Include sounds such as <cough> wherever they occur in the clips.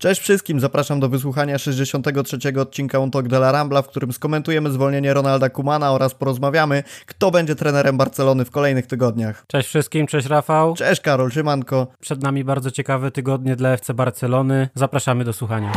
Cześć wszystkim, zapraszam do wysłuchania 63. odcinka Un Talk de la Rambla, w którym skomentujemy zwolnienie Ronalda Kumana oraz porozmawiamy, kto będzie trenerem Barcelony w kolejnych tygodniach. Cześć wszystkim, cześć Rafał. Cześć Karol, siemanko. Przed nami bardzo ciekawe tygodnie dla FC Barcelony. Zapraszamy do słuchania.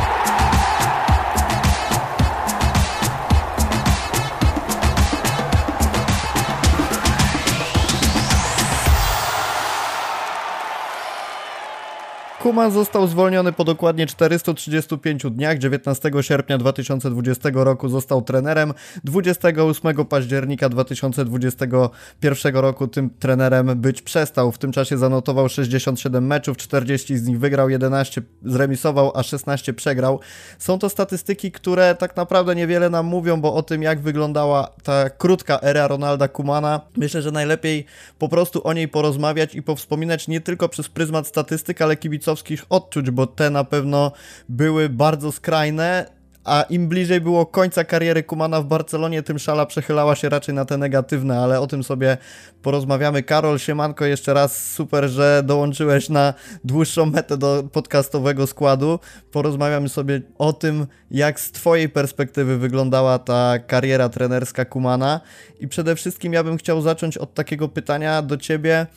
Kuman został zwolniony po dokładnie 435 dniach. 19 sierpnia 2020 roku został trenerem. 28 października 2021 roku tym trenerem być przestał. W tym czasie zanotował 67 meczów, 40 z nich wygrał, 11 zremisował, a 16 przegrał. Są to statystyki, które tak naprawdę niewiele nam mówią, bo o tym jak wyglądała ta krótka era Ronalda Kumana, myślę, że najlepiej po prostu o niej porozmawiać i powspominać nie tylko przez pryzmat statystyk, ale kibiców kibicowskich odczuć, bo te na pewno były bardzo skrajne, a im bliżej było końca kariery Kumana w Barcelonie, tym szala przechylała się raczej na te negatywne, ale o tym sobie porozmawiamy. Karol, siemanko, jeszcze raz super, że dołączyłeś na dłuższą metę do podcastowego składu. Porozmawiamy sobie o tym, jak z twojej perspektywy wyglądała ta kariera trenerska Kumana i przede wszystkim ja bym chciał zacząć od takiego pytania do ciebie,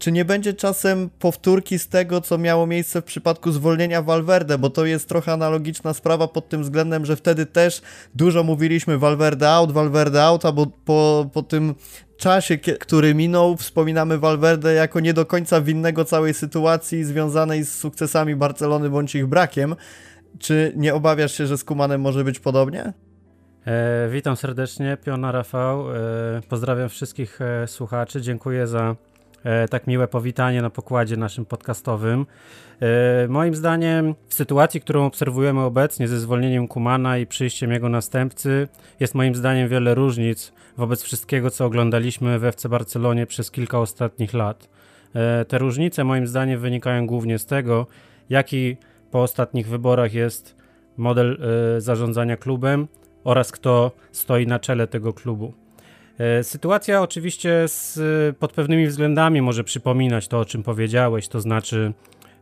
czy nie będzie czasem powtórki z tego, co miało miejsce w przypadku zwolnienia Valverde, bo to jest trochę analogiczna sprawa pod tym względem, że wtedy też dużo mówiliśmy Valverde out, Valverde out, a bo po, po tym czasie, który minął, wspominamy Valverde jako nie do końca winnego całej sytuacji związanej z sukcesami Barcelony bądź ich brakiem. Czy nie obawiasz się, że z Kumanem może być podobnie? E, witam serdecznie, Piona Rafał. E, pozdrawiam wszystkich e, słuchaczy. Dziękuję za tak miłe powitanie na pokładzie naszym podcastowym. E, moim zdaniem, w sytuacji, którą obserwujemy obecnie ze zwolnieniem Kumana i przyjściem jego następcy, jest moim zdaniem wiele różnic wobec wszystkiego, co oglądaliśmy w FC Barcelonie przez kilka ostatnich lat. E, te różnice, moim zdaniem, wynikają głównie z tego, jaki po ostatnich wyborach jest model zarządzania klubem oraz kto stoi na czele tego klubu. E, sytuacja oczywiście z, pod pewnymi względami może przypominać to, o czym powiedziałeś, to znaczy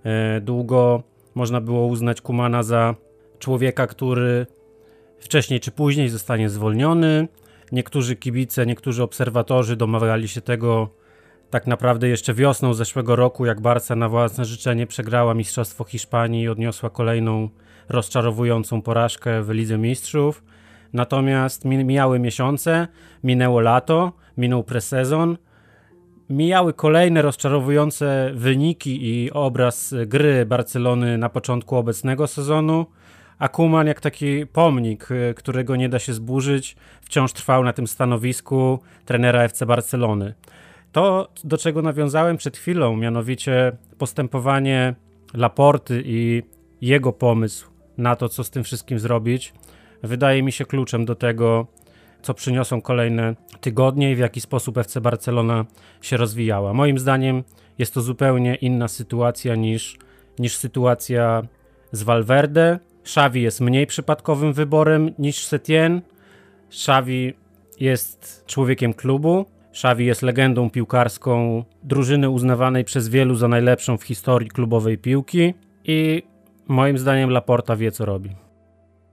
e, długo można było uznać Kumana za człowieka, który wcześniej czy później zostanie zwolniony. Niektórzy kibice, niektórzy obserwatorzy domawiali się tego tak naprawdę jeszcze wiosną zeszłego roku, jak Barca na własne życzenie przegrała Mistrzostwo Hiszpanii i odniosła kolejną rozczarowującą porażkę w Lidze Mistrzów. Natomiast mijały miesiące, minęło lato, minął presezon, mijały kolejne rozczarowujące wyniki i obraz gry Barcelony na początku obecnego sezonu, a Kuman jak taki pomnik, y, którego nie da się zburzyć, wciąż trwał na tym stanowisku trenera FC Barcelony. To, do czego nawiązałem przed chwilą, mianowicie postępowanie Laporty i jego pomysł na to, co z tym wszystkim zrobić, wydaje mi się kluczem do tego, co przyniosą kolejne tygodnie i w jaki sposób FC Barcelona się rozwijała. Moim zdaniem jest to zupełnie inna sytuacja niż, niż sytuacja z Valverde. Xavi jest mniej przypadkowym wyborem niż Setien. Xavi jest człowiekiem klubu. Xavi jest legendą piłkarską drużyny uznawanej przez wielu za najlepszą w historii klubowej piłki i moim zdaniem Laporta wie co robi.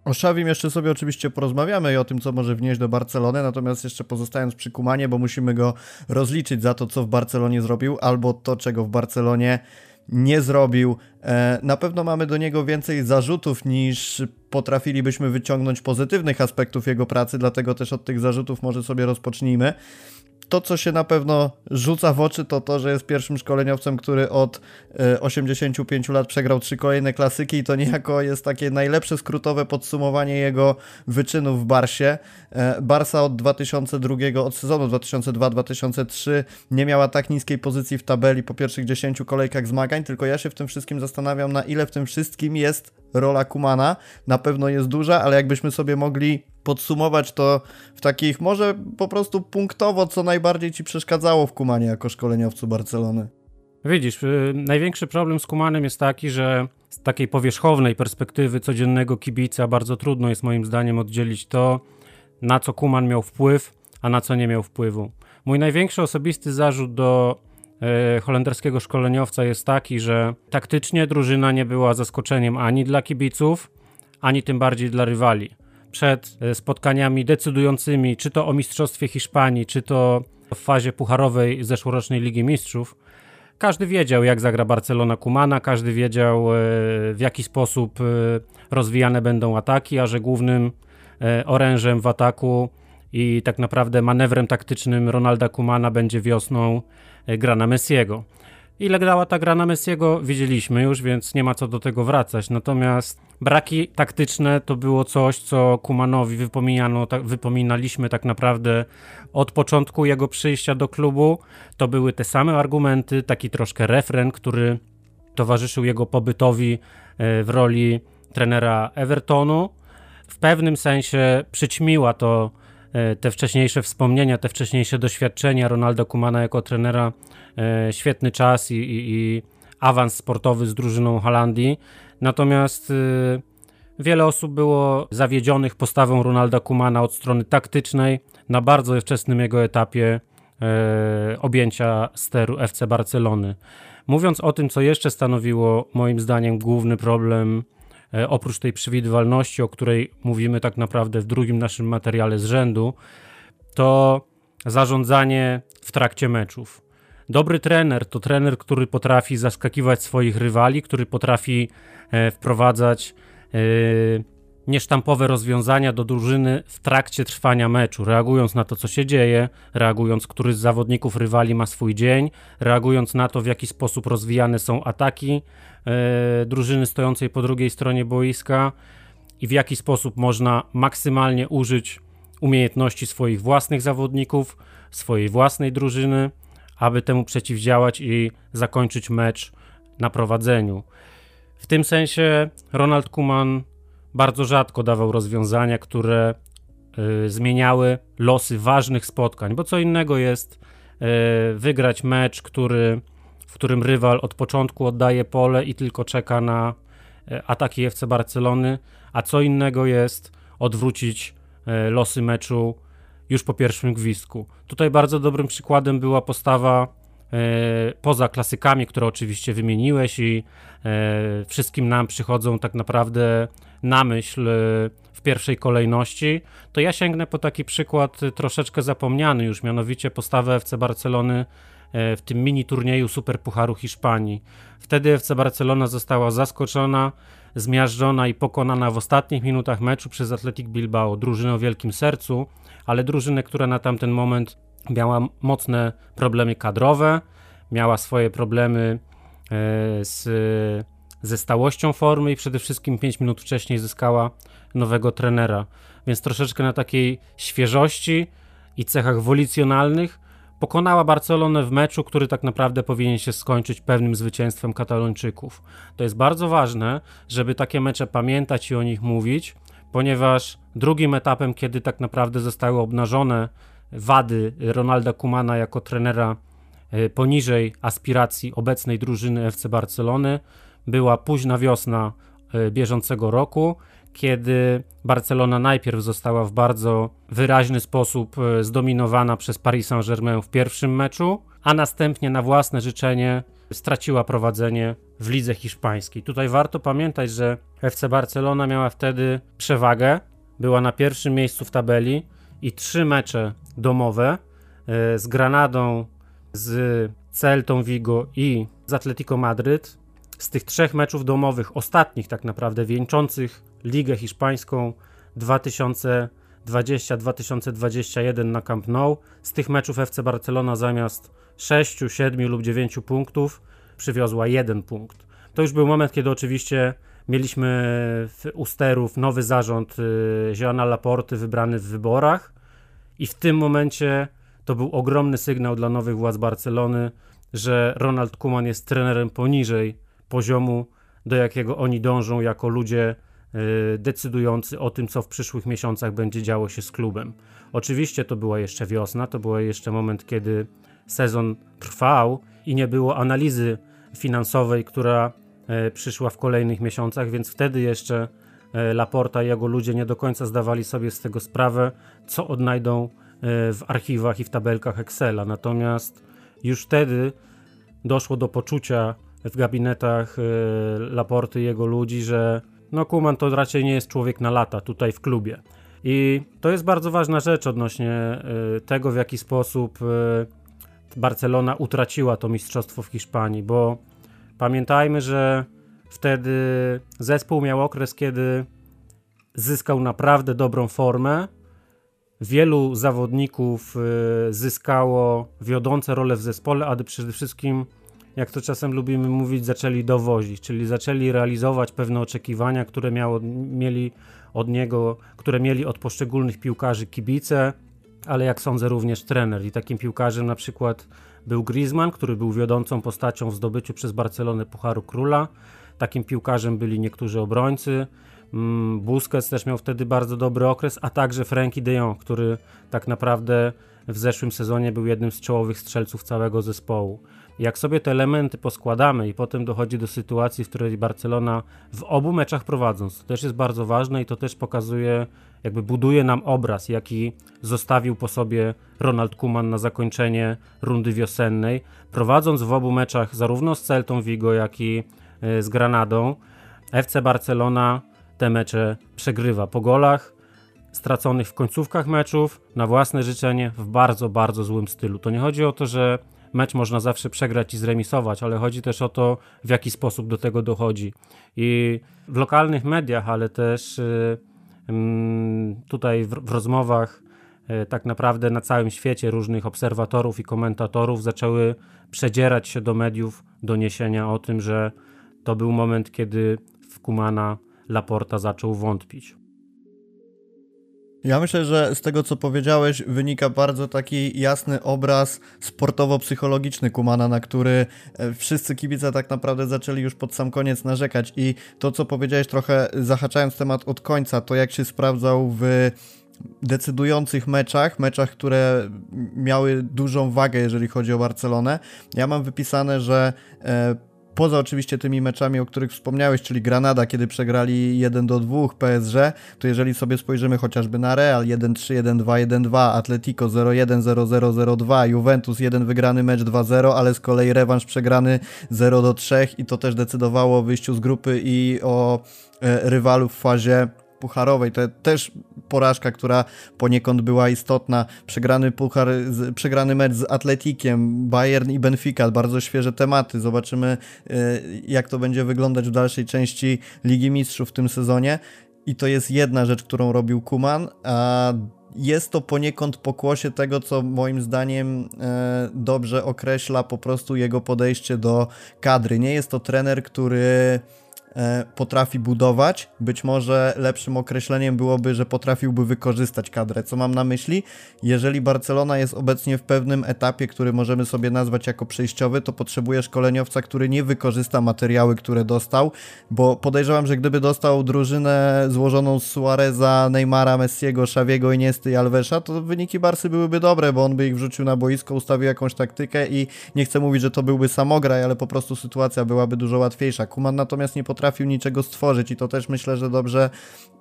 O Szawim jeszcze sobie oczywiście porozmawiamy i o tym, co może wnieść do Barcelony, natomiast jeszcze pozostając przy Kumanie, bo musimy go rozliczyć za to, co w Barcelonie zrobił, albo to, czego w Barcelonie nie zrobił. E, na pewno mamy do niego więcej zarzutów niż potrafilibyśmy wyciągnąć pozytywnych aspektów jego pracy, dlatego też od tych zarzutów może sobie rozpocznijmy to, co się na pewno rzuca w oczy, to to, że jest pierwszym szkoleniowcem, który od 85 e, lat przegrał trzy kolejne klasyki i to niejako jest takie najlepsze skrótowe podsumowanie jego wyczynów w Barsie. E, Barsa od 2002, od sezonu 2002-2003 nie miała tak niskiej pozycji w tabeli po pierwszych 10 kolejkach zmagań, tylko ja się w tym wszystkim zastanawiam, na ile w tym wszystkim jest rola Kumana. Na pewno jest duża, ale jakbyśmy sobie mogli podsumować to w takich, może po prostu punktowo, co najbardziej ci przeszkadzało w Kumanie jako szkoleniowcu Barcelony? Widzisz, y, największy problem z Kumanem jest taki, że z takiej powierzchownej perspektywy codziennego kibica bardzo trudno jest moim zdaniem oddzielić to, na co Kuman miał wpływ, a na co nie miał wpływu. Mój największy osobisty zarzut do e, holenderskiego szkoleniowca jest taki, że taktycznie drużyna nie była zaskoczeniem ani dla kibiców, ani tym bardziej dla rywali. Przed e, spotkaniami decydującymi, czy to o Mistrzostwie Hiszpanii, czy to w fazie pucharowej zeszłorocznej Ligi Mistrzów, każdy wiedział, jak zagra Barcelona Kumana, każdy wiedział, e, w jaki sposób rozwijane będą ataki, a że głównym orężem w ataku i tak naprawdę manewrem taktycznym Ronalda Kumana będzie wiosną e, gra na Messiego. Ile dała ta gra na Messiego, widzieliśmy już, więc nie ma co do tego wracać. Natomiast braki taktyczne to było coś, co Kumanowi wypominano, tak, wypominaliśmy tak naprawdę od początku jego przyjścia do klubu. To były te same argumenty, taki troszkę refren, który towarzyszył jego pobytowi e, w roli trenera Evertonu. W pewnym sensie przyćmiła to te wcześniejsze wspomnienia, te wcześniejsze doświadczenia Ronaldo Kumana jako trenera, e, świetny czas i, i, i awans sportowy z drużyną Holandii. Natomiast e, wiele osób było zawiedzionych postawą Ronalda Kumana od strony taktycznej na bardzo wczesnym jego etapie objęcia steru FC Barcelony. Mówiąc o tym, co jeszcze stanowiło moim zdaniem główny problem E, oprócz tej przewidywalności, o której mówimy tak naprawdę w drugim naszym materiale z rzędu, to zarządzanie w trakcie meczów. Dobry trener to trener, który potrafi zaskakiwać swoich rywali, który potrafi e, wprowadzać e, niesztampowe rozwiązania do drużyny w trakcie trwania meczu, reagując na to, co się dzieje, reagując, który z zawodników rywali ma swój dzień, reagując na to, w jaki sposób rozwijane są ataki e, drużyny stojącej po drugiej stronie boiska i w jaki sposób można maksymalnie użyć umiejętności swoich własnych zawodników, swojej własnej drużyny, aby temu przeciwdziałać i zakończyć mecz na prowadzeniu. W tym sensie Ronald Kuman bardzo rzadko dawał rozwiązania, które y, zmieniały losy ważnych spotkań, bo co innego jest y, wygrać mecz, który, którym rywal od początku oddaje pole i tylko czeka na y, ataki FC Barcelony, a co innego jest odwrócić losy meczu już po pierwszym gwizdku. Tutaj bardzo dobrym przykładem była postawa poza klasykami, które oczywiście wymieniłeś i wszystkim nam przychodzą tak naprawdę na myśl w pierwszej kolejności, to ja sięgnę po taki przykład troszeczkę zapomniany już, mianowicie postawę FC Barcelony w tym mini turnieju Superpucharu Hiszpanii. Wtedy FC Barcelona została zaskoczona, zmiażdżona i pokonana w ostatnich minutach meczu przez Athletic Bilbao, drużynę o wielkim sercu, ale drużynę, która na tamten moment miała mocne problemy kadrowe, miała swoje problemy y, z ze stałością formy i przede wszystkim 5 minut wcześniej zyskała nowego trenera. Więc troszeczkę na takiej świeżości i cechach wolicjonalnych pokonała Barcelonę w meczu, który tak naprawdę powinien się skończyć pewnym zwycięstwem Katalończyków. To jest bardzo ważne, żeby takie mecze pamiętać i o nich mówić, ponieważ drugim etapem, kiedy tak naprawdę zostały obnażone wady Ronalda Kumana jako trenera e, poniżej aspiracji obecnej drużyny FC Barcelony, była późna wiosna e, bieżącego roku, kiedy Barcelona najpierw została w bardzo wyraźny sposób e, zdominowana przez Paris Saint-Germain w pierwszym meczu, a następnie na własne życzenie straciła prowadzenie w lidze hiszpańskiej. Tutaj warto pamiętać, że FC Barcelona miała wtedy przewagę, była na pierwszym miejscu w tabeli i trzy mecze domowe e, z Granadą, z Celtą Vigo i z Atletico Madryt z tych trzech meczów domowych, ostatnich tak naprawdę, wieńczących Ligę Hiszpańską 2020-2021 na Camp Nou, z tych meczów FC Barcelona zamiast 6, 7 lub 9 punktów przywiozła jeden punkt. To już był moment, kiedy oczywiście mieliśmy u sterów nowy zarząd y, Joana Laporty wybrany w wyborach i w tym momencie to był ogromny sygnał dla nowych władz Barcelony, że Ronald Koeman jest trenerem poniżej poziomu, do jakiego oni dążą jako ludzie decydujący o tym, co w przyszłych miesiącach będzie działo się z klubem. Oczywiście to była jeszcze wiosna, to był jeszcze moment, kiedy sezon trwał i nie było analizy finansowej, która y, przyszła w kolejnych miesiącach, więc wtedy jeszcze y, Laporta i jego ludzie nie do końca zdawali sobie z tego sprawę, co odnajdą w archiwach i w tabelkach Excela. Natomiast już wtedy doszło do poczucia w gabinetach Laporty i jego ludzi, że no Kuman to raczej nie jest człowiek na lata tutaj w klubie. I to jest bardzo ważna rzecz odnośnie tego, w jaki sposób Barcelona utraciła to mistrzostwo w Hiszpanii, bo pamiętajmy, że wtedy zespół miał okres, kiedy zyskał naprawdę dobrą formę. Wielu zawodników y, zyskało wiodące role w zespole, ale przede wszystkim, jak to czasem lubimy mówić, zaczęli dowozić, czyli zaczęli realizować pewne oczekiwania, które miało, mieli od niego, które mieli od poszczególnych piłkarzy kibice, ale jak sądzę również trener. I takim piłkarzem na przykład był Griezmann, który był wiodącą postacią w zdobyciu przez Barcelonę Pucharu Króla. Takim piłkarzem byli niektórzy obrońcy. Mm, Busquets też miał wtedy bardzo dobry okres, a także Frankie de Jong, który tak naprawdę w zeszłym sezonie był jednym z czołowych strzelców całego zespołu. Jak sobie te elementy poskładamy i potem dochodzi do sytuacji, w której Barcelona w obu meczach prowadząc, to też jest bardzo ważne i to też pokazuje, jakby buduje nam obraz, jaki zostawił po sobie Ronald Kuman na zakończenie rundy wiosennej, prowadząc w obu meczach zarówno z Celtą Vigo, jak i e, z Granadą. FC Barcelona te mecze przegrywa po golach, straconych w końcówkach meczów, na własne życzenie, w bardzo, bardzo złym stylu. To nie chodzi o to, że mecz można zawsze przegrać i zremisować, ale chodzi też o to, w jaki sposób do tego dochodzi. I w lokalnych mediach, ale też y, mm, tutaj w, rozmowach y, tak naprawdę na całym świecie różnych obserwatorów i komentatorów zaczęły przedzierać się do mediów doniesienia o tym, że to był moment, kiedy w Kumana Laporta zaczął wątpić. Ja myślę, że z tego co powiedziałeś wynika bardzo taki jasny obraz sportowo-psychologiczny Kumana, na który e, wszyscy kibice tak naprawdę zaczęli już pod sam koniec narzekać i to co powiedziałeś trochę zahaczając temat od końca, to jak się sprawdzał w decydujących meczach, meczach, które miały dużą wagę, jeżeli chodzi o Barcelonę. Ja mam wypisane, że e, poza oczywiście tymi meczami, o których wspomniałeś, czyli Granada, kiedy przegrali 1 do 2 PSG, to jeżeli sobie spojrzymy chociażby na Real 1-3, 1-2, 1-2, Atletico 0-1, 0-0, 0-2, Juventus 1 wygrany mecz 2-0, ale z kolei rewanż przegrany 0 do 3 i to też decydowało o wyjściu z grupy i o e, rywalu w fazie pucharowej. To też porażka, która poniekąd była istotna. Przegrany puchar, przegrany mecz z Atletikiem, Bayern i Benfica, bardzo świeże tematy. Zobaczymy, e, jak to będzie wyglądać w dalszej części Ligi Mistrzów w tym sezonie. I to jest jedna rzecz, którą robił Kuman, a jest to poniekąd pokłosie tego, co moim zdaniem e, dobrze określa po prostu jego podejście do kadry. Nie jest to trener, który potrafi budować. Być może lepszym określeniem byłoby, że potrafiłby wykorzystać kadrę. Co mam na myśli? Jeżeli Barcelona jest obecnie w pewnym etapie, który możemy sobie nazwać jako przejściowy, to potrzebuje szkoleniowca, który nie wykorzysta materiały, które dostał, bo podejrzewam, że gdyby dostał drużynę złożoną z Suareza, Neymara, Messiego, Xaviego, Iniesty i Alvesa, to wyniki Barsy byłyby dobre, bo on by ich wrzucił na boisko, ustawił jakąś taktykę i nie chcę mówić, że to byłby samograj, ale po prostu sytuacja byłaby dużo łatwiejsza. Kuman natomiast nie potrafi potrafił niczego stworzyć i to też myślę, że dobrze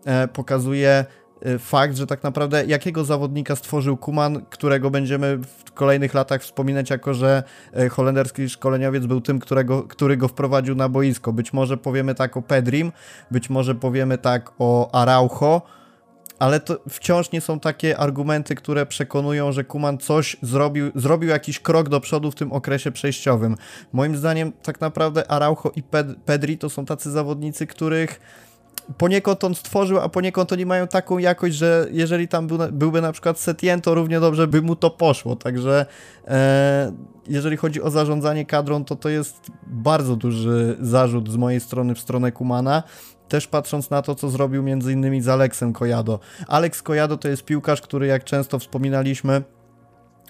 e, pokazuje e, fakt, że tak naprawdę jakiego zawodnika stworzył Kuman, którego będziemy w kolejnych latach wspominać jako, że e, holenderski szkoleniowiec był tym, którego, który go wprowadził na boisko. Być może powiemy tak o Pedrim, być może powiemy tak o Araujo, ale to wciąż nie są takie argumenty, które przekonują, że Kuman coś zrobił, zrobił jakiś krok do przodu w tym okresie przejściowym. Moim zdaniem tak naprawdę Araujo i Ped Pedri to są tacy zawodnicy, których poniekąd on stworzył, a poniekąd oni mają taką jakość, że jeżeli tam był, byłby na przykład Setien, to równie dobrze by mu to poszło, także e, jeżeli chodzi o zarządzanie kadrą, to to jest bardzo duży zarzut z mojej strony w stronę Kumana, też patrząc na to, co zrobił między innymi z Aleksem Kojado. Alex Kojado to jest piłkarz, który jak często wspominaliśmy,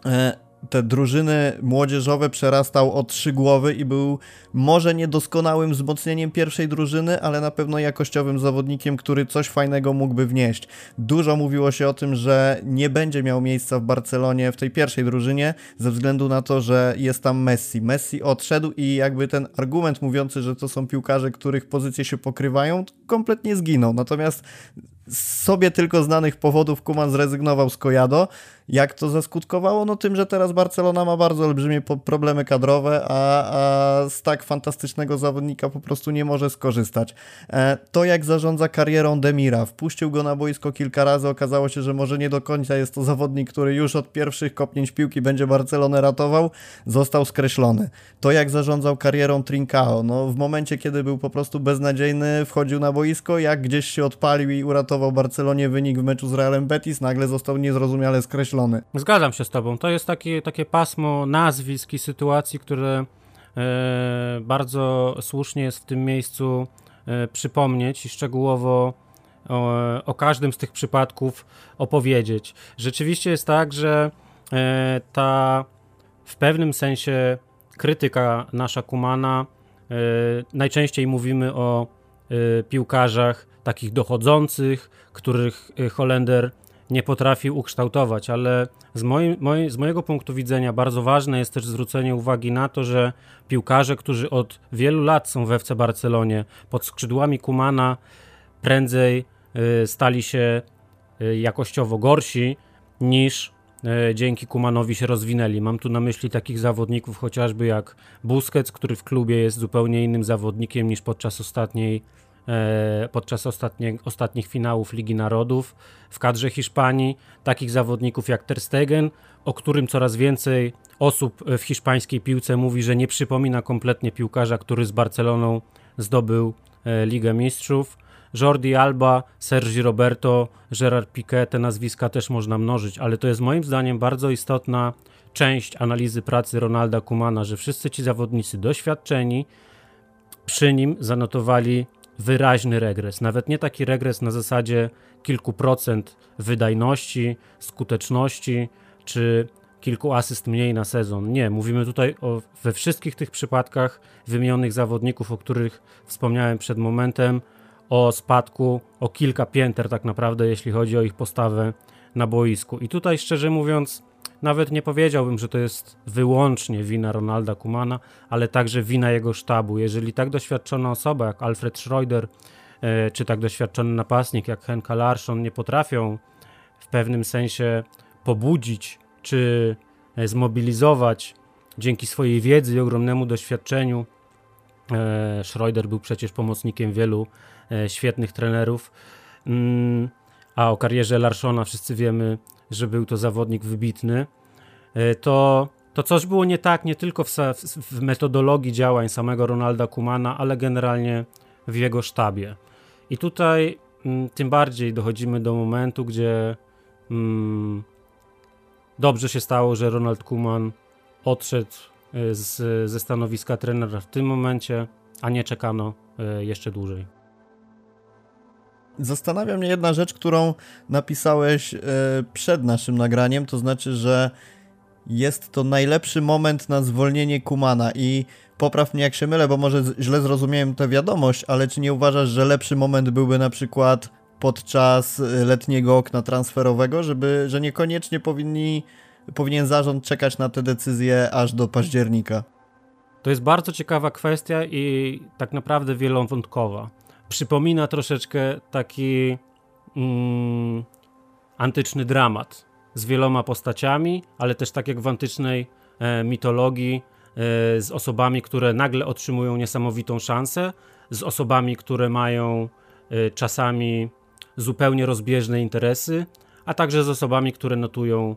e, te drużyny młodzieżowe przerastał o trzy głowy i był może niedoskonałym wzmocnieniem pierwszej drużyny, ale na pewno jakościowym zawodnikiem, który coś fajnego mógłby wnieść. Dużo mówiło się o tym, że nie będzie miał miejsca w Barcelonie w tej pierwszej drużynie ze względu na to, że jest tam Messi. Messi odszedł i jakby ten argument mówiący, że to są piłkarze, których pozycje się pokrywają, kompletnie zginął. Natomiast z sobie tylko znanych powodów Kuman zrezygnował z Kojado. Jak to zaskutkowało? No tym, że teraz Barcelona ma bardzo olbrzymie problemy kadrowe, a, a z tak fantastycznego zawodnika po prostu nie może skorzystać. E, to jak zarządza karierą Demira, wpuścił go na boisko kilka razy, okazało się, że może nie do końca jest to zawodnik, który już od pierwszych kopnięć piłki będzie Barcelonę ratował, został skreślony. To jak zarządzał karierą Trincao, no w momencie, kiedy był po prostu beznadziejny, wchodził na boisko, jak gdzieś się odpalił i uratował Barcelonie wynik w meczu z Realem Betis, nagle został niezrozumiale skreślony. Zgadzam się z tobą. To jest takie, takie pasmo nazwisk i sytuacji, które e, bardzo słusznie jest w tym miejscu e, przypomnieć i szczegółowo o, o, każdym z tych przypadków opowiedzieć. Rzeczywiście jest tak, że e, ta w pewnym sensie krytyka nasza Kumana, e, najczęściej mówimy o e, piłkarzach takich dochodzących, których e, Holender nie potrafi ukształtować, ale z, z mojego punktu widzenia bardzo ważne jest też zwrócenie uwagi na to, że piłkarze, którzy od wielu lat są we FC Barcelonie pod skrzydłami Kumana, prędzej y, stali się y, jakościowo gorsi niż y, dzięki Kumanowi się rozwinęli. Mam tu na myśli takich zawodników chociażby jak Busquets, który w klubie jest zupełnie innym zawodnikiem niż podczas ostatniej podczas ostatnie, ostatnich finałów Ligi Narodów w kadrze Hiszpanii, takich zawodników jak Ter Stegen, o którym coraz więcej osób w hiszpańskiej piłce mówi, że nie przypomina kompletnie piłkarza, który z Barceloną zdobył e, Ligę Mistrzów. Jordi Alba, Sergi Roberto, Gerard Piqué, te nazwiska też można mnożyć, ale to jest moim zdaniem bardzo istotna część analizy pracy Ronalda Kumana, że wszyscy ci zawodnicy doświadczeni przy nim zanotowali wyraźny regres. Nawet nie taki regres na zasadzie kilku procent wydajności, skuteczności czy kilku asyst mniej na sezon. Nie, mówimy tutaj o, we wszystkich tych przypadkach wymienionych zawodników, o których wspomniałem przed momentem, o spadku o kilka pięter tak naprawdę, jeśli chodzi o ich postawę na boisku. I tutaj szczerze mówiąc, nawet nie powiedziałbym, że to jest wyłącznie wina Ronalda Kumana, ale także wina jego sztabu. Jeżeli tak doświadczona osoba jak Alfred Schroeder, e, czy tak doświadczony napastnik jak Henka Larsson nie potrafią w pewnym sensie pobudzić czy e, zmobilizować dzięki swojej wiedzy i ogromnemu doświadczeniu. E, Schroeder był przecież pomocnikiem wielu świetnych trenerów. Mm, a o karierze Larssona wszyscy wiemy, że był to zawodnik wybitny, e, to, to coś było nie tak nie tylko w, w metodologii działań samego Ronalda Kumana, ale generalnie w jego sztabie. I tutaj m, tym bardziej dochodzimy do momentu, gdzie m, dobrze się stało, że Ronald Kuman odszedł e, z, ze stanowiska trenera w tym momencie, a nie czekano e, jeszcze dłużej. Zastanawia mnie jedna rzecz, którą napisałeś e, przed naszym nagraniem, to znaczy, że jest to najlepszy moment na zwolnienie Kumana i popraw mnie jak się mylę, bo może źle zrozumiałem tę wiadomość, ale czy nie uważasz, że lepszy moment byłby na przykład podczas e, letniego okna transferowego, żeby, że niekoniecznie powinni, powinien zarząd czekać na te decyzje aż do października? To jest bardzo ciekawa kwestia i tak naprawdę wielowątkowa przypomina troszeczkę taki mm, antyczny dramat z wieloma postaciami, ale też tak jak w antycznej e, mitologii, e, z osobami, które nagle otrzymują niesamowitą szansę, z osobami, które mają e, czasami zupełnie rozbieżne interesy, a także z osobami, które notują e,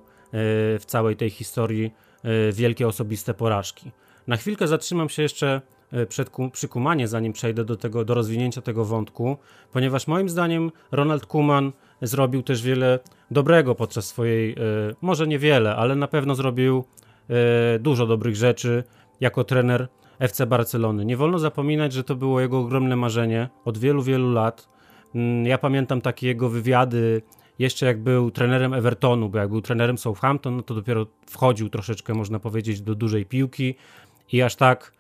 w całej tej historii e, wielkie osobiste porażki. Na chwilkę zatrzymam się jeszcze E, przed przy Kumanie, zanim przejdę do tego, do rozwinięcia tego wątku, ponieważ moim zdaniem Ronald Kuman zrobił też wiele dobrego podczas swojej, e, może niewiele, ale na pewno zrobił e, dużo dobrych rzeczy jako trener FC Barcelony. Nie wolno zapominać, że to było jego ogromne marzenie od wielu, wielu lat. Mm, ja pamiętam takie jego wywiady jeszcze jak był trenerem Evertonu, bo jak był trenerem Southampton, no to dopiero wchodził troszeczkę, można powiedzieć, do dużej piłki i aż tak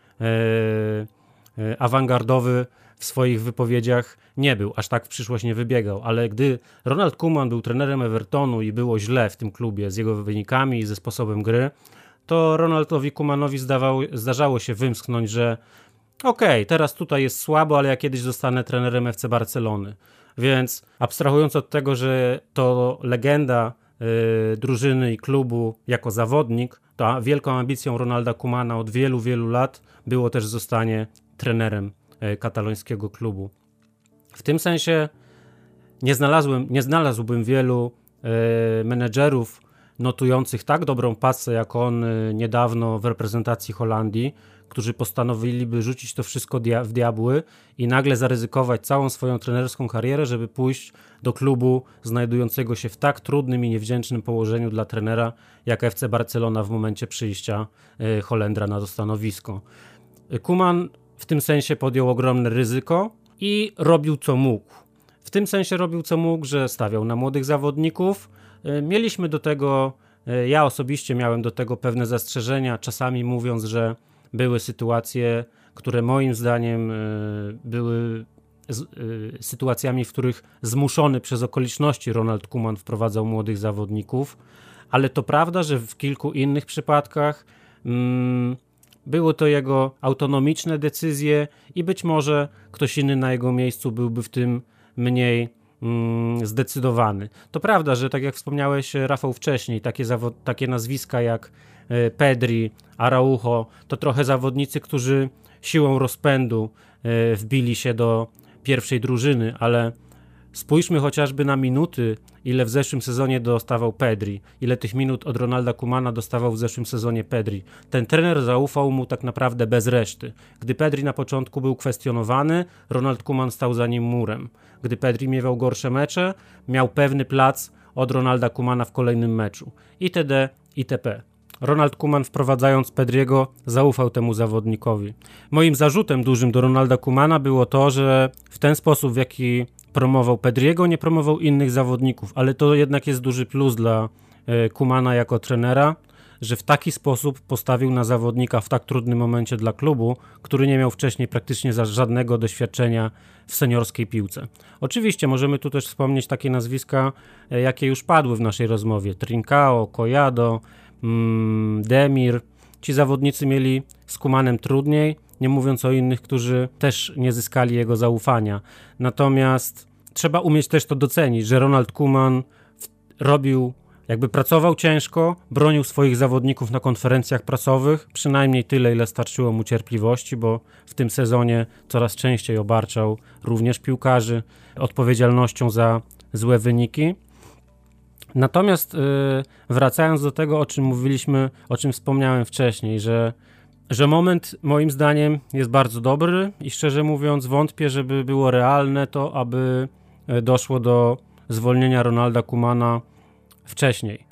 awangardowy w swoich wypowiedziach nie był, aż tak w przyszłość nie wybiegał, ale gdy Ronald Koeman był trenerem Evertonu i było źle w tym klubie z jego wynikami i ze sposobem gry, to Ronaldowi Koemanowi zdarzało się wymsknąć, że okej, okay, teraz tutaj jest słabo, ale ja kiedyś zostanę trenerem FC Barcelony. Więc abstrahując od tego, że to legenda yy, drużyny i klubu jako zawodnik, to wielką ambicją Ronalda Kumana od wielu, wielu lat było też zostanie trenerem yy, katalońskiego klubu. W tym sensie nie, znalazłem, nie znalazłbym wielu yy, menedżerów notujących tak dobrą pasę jak on yy, niedawno w reprezentacji Holandii, którzy postanowiliby rzucić to wszystko dia w diabły i nagle zaryzykować całą swoją trenerską karierę, żeby pójść do klubu znajdującego się w tak trudnym i niewdzięcznym położeniu dla trenera, jak FC Barcelona w momencie przyjścia y, Holendra na to stanowisko. Kuman w tym sensie podjął ogromne ryzyko i robił co mógł. W tym sensie robił co mógł, że stawiał na młodych zawodników. Y, mieliśmy do tego, y, ja osobiście miałem do tego pewne zastrzeżenia, czasami mówiąc, że były sytuacje, które moim zdaniem były sytuacjami, w których zmuszony przez okoliczności Ronald Kuman wprowadzał młodych zawodników, ale to prawda, że w kilku innych przypadkach mm, były to jego autonomiczne decyzje i być może ktoś inny na jego miejscu byłby w tym mniej mm, zdecydowany. To prawda, że tak jak wspomniałeś Rafał wcześniej, takie, takie nazwiska jak E, Pedri, Araujo, to trochę zawodnicy, którzy siłą rozpędu e, wbili się do pierwszej drużyny, ale spójrzmy chociażby na minuty, ile w zeszłym sezonie dostawał Pedri, ile tych minut od Ronalda Kumana dostawał w zeszłym sezonie Pedri. Ten trener zaufał mu tak naprawdę bez reszty. Gdy Pedri na początku był kwestionowany, Ronald Kuman stał za nim murem. Gdy Pedri miewał gorsze mecze, miał pewny plac od Ronalda Kumana w kolejnym meczu. Itd. itp. Ronald Kuman wprowadzając Pedriego zaufał temu zawodnikowi. Moim zarzutem dużym do Ronalda Kumana było to, że w ten sposób, w jaki promował Pedriego, nie promował innych zawodników, ale to jednak jest duży plus dla e, Kumana jako trenera, że w taki sposób postawił na zawodnika w tak trudnym momencie dla klubu, który nie miał wcześniej praktycznie żadnego doświadczenia w seniorskiej piłce. Oczywiście możemy tu też wspomnieć takie nazwiska, e, jakie już padły w naszej rozmowie: Trincao, Collado, Mm, Demir. Ci zawodnicy mieli z Kumanem trudniej, nie mówiąc o innych, którzy też nie zyskali jego zaufania. Natomiast trzeba umieć też to docenić, że Ronald Kuman robił, jakby pracował ciężko, bronił swoich zawodników na konferencjach prasowych, przynajmniej tyle, ile starczyło mu cierpliwości, bo w tym sezonie coraz częściej obarczał również piłkarzy odpowiedzialnością za złe wyniki. Natomiast y, wracając do tego, o czym mówiliśmy, o czym wspomniałem wcześniej, że, że moment moim zdaniem jest bardzo dobry i szczerze mówiąc wątpię, żeby było realne to, aby doszło do zwolnienia Ronalda Kumana wcześniej.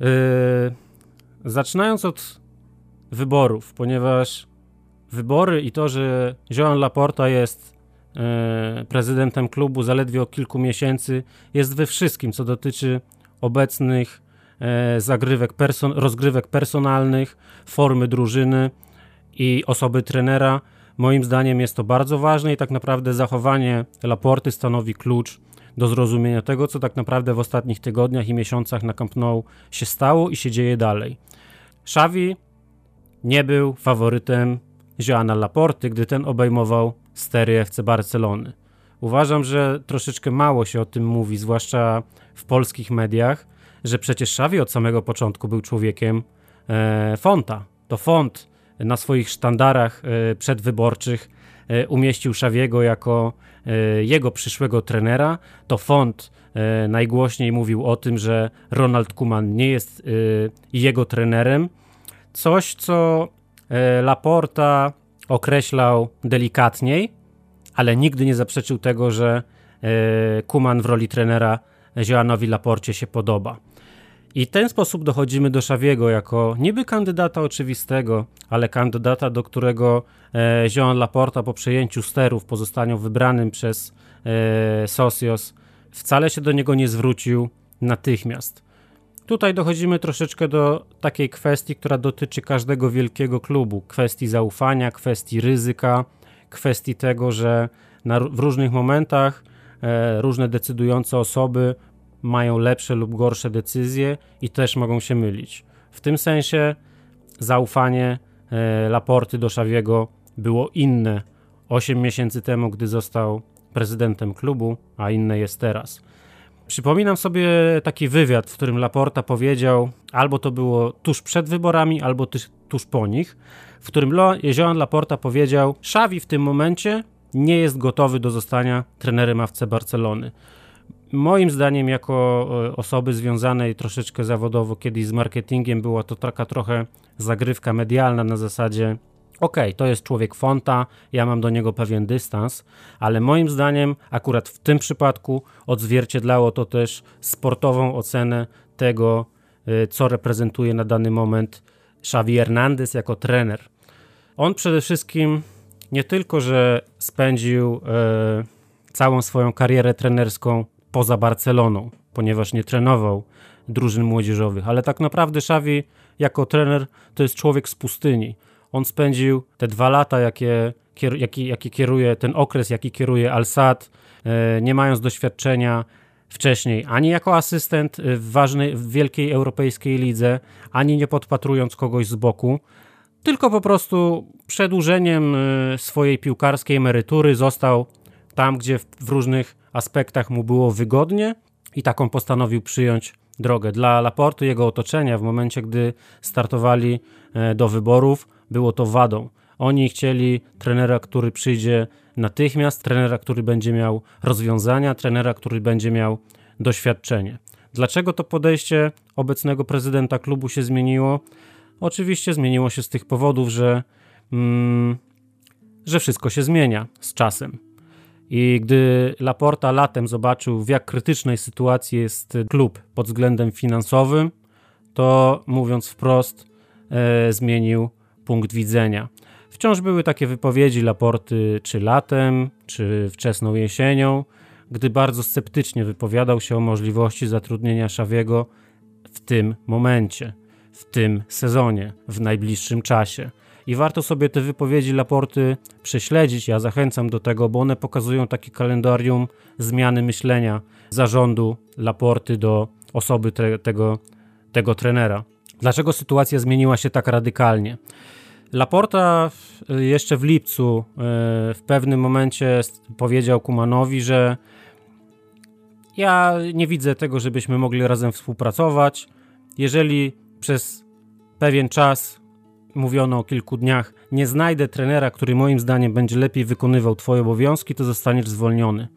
Yy, zaczynając od wyborów, ponieważ wybory i to, że Joan Laporta jest E, prezydentem klubu zaledwie o kilku miesięcy, jest we wszystkim, co dotyczy obecnych e, zagrywek, rozgrywek personalnych, formy drużyny i osoby trenera. Moim zdaniem jest to bardzo ważne i tak naprawdę zachowanie Laporty stanowi klucz do zrozumienia tego, co tak naprawdę w ostatnich tygodniach i miesiącach na Camp Nou się stało i się dzieje dalej. Xavi nie był faworytem Joana Laporty, gdy ten obejmował stery FC Barcelony. Uważam, że troszeczkę mało się o tym mówi, zwłaszcza w polskich mediach, że przecież Xavi od samego początku był człowiekiem e, Fonta. To Font na swoich sztandarach e, przedwyborczych e, umieścił Xaviego jako e, jego przyszłego trenera. To Font najgłośniej mówił o tym, że Ronald Koeman nie jest jego trenerem. Coś, co Laporta określał delikatniej, ale nigdy nie zaprzeczył tego, że Kuman w roli trenera Joanowi Laporcie się podoba. I w ten sposób dochodzimy do Szawiego jako niby kandydata oczywistego, ale kandydata, do którego e, Laporta po przejęciu sterów, po zostaniu wybranym przez e, Socios, wcale się do niego nie zwrócił natychmiast. Tutaj dochodzimy troszeczkę do takiej kwestii, która dotyczy każdego wielkiego klubu: kwestii zaufania, kwestii ryzyka, kwestii tego, że na, w różnych momentach e, różne decydujące osoby mają lepsze lub gorsze decyzje i też mogą się mylić. W tym sensie zaufanie e, Laporty do Szawiego było inne 8 miesięcy temu, gdy został prezydentem klubu, a inne jest teraz. Przypominam sobie taki wywiad, w którym Laporta powiedział, albo to było tuż przed wyborami, albo tuż, po nich, w którym Joan Laporta powiedział: Xavi w tym momencie nie jest gotowy do zostania trenerem AFC Barcelony. Moim zdaniem, jako e, osoby związanej troszeczkę zawodowo kiedyś z marketingiem, była to taka trochę zagrywka medialna na zasadzie okay, to jest człowiek fonta, ja mam do niego pewien dystans, ale moim zdaniem akurat w tym przypadku odzwierciedlało to też sportową ocenę tego, y, co reprezentuje na dany moment Xavi Hernandez jako trener. On przede wszystkim nie tylko, że spędził e, całą swoją karierę trenerską poza Barceloną, ponieważ nie trenował drużyn młodzieżowych, ale tak naprawdę Xavi jako trener to jest człowiek z pustyni. On spędził te dwa lata, jakie, jaki, jaki kieruje, ten okres, jaki kieruje Al-Sad, e, nie mając doświadczenia wcześniej, ani jako asystent w ważnej, w wielkiej europejskiej lidze, ani nie podpatrując kogoś z boku, tylko po prostu przedłużeniem e, swojej piłkarskiej emerytury został tam, gdzie w różnych aspektach mu było wygodnie i taką postanowił przyjąć drogę. Dla Laportu, jego otoczenia, w momencie, gdy startowali e, do wyborów, było to wadą. Oni chcieli trenera, który przyjdzie natychmiast, trenera, który będzie miał rozwiązania, trenera, który będzie miał doświadczenie. Dlaczego to podejście obecnego prezydenta klubu się zmieniło? Oczywiście zmieniło się z tych powodów, że, mm, że wszystko się zmienia z czasem. I gdy Laporta latem zobaczył, w jak krytycznej sytuacji jest klub pod względem finansowym, to mówiąc wprost, e, zmienił punkt widzenia. Wciąż były takie wypowiedzi Laporty czy latem, czy wczesną jesienią, gdy bardzo sceptycznie wypowiadał się o możliwości zatrudnienia Szawiego w tym momencie, w tym sezonie, w najbliższym czasie. I warto sobie te wypowiedzi Laporty prześledzić. Ja zachęcam do tego, bo one pokazują takie kalendarium zmiany myślenia zarządu Laporty do osoby te, tego, tego trenera. Dlaczego sytuacja zmieniła się tak radykalnie? Laporta jeszcze w lipcu e, w pewnym momencie powiedział Kumanowi, że ja nie widzę tego, żebyśmy mogli razem współpracować. Jeżeli przez pewien czas, mówiono o kilku dniach, nie znajdę trenera, który moim zdaniem będzie lepiej wykonywał Twoje obowiązki, to zostaniesz zwolniony.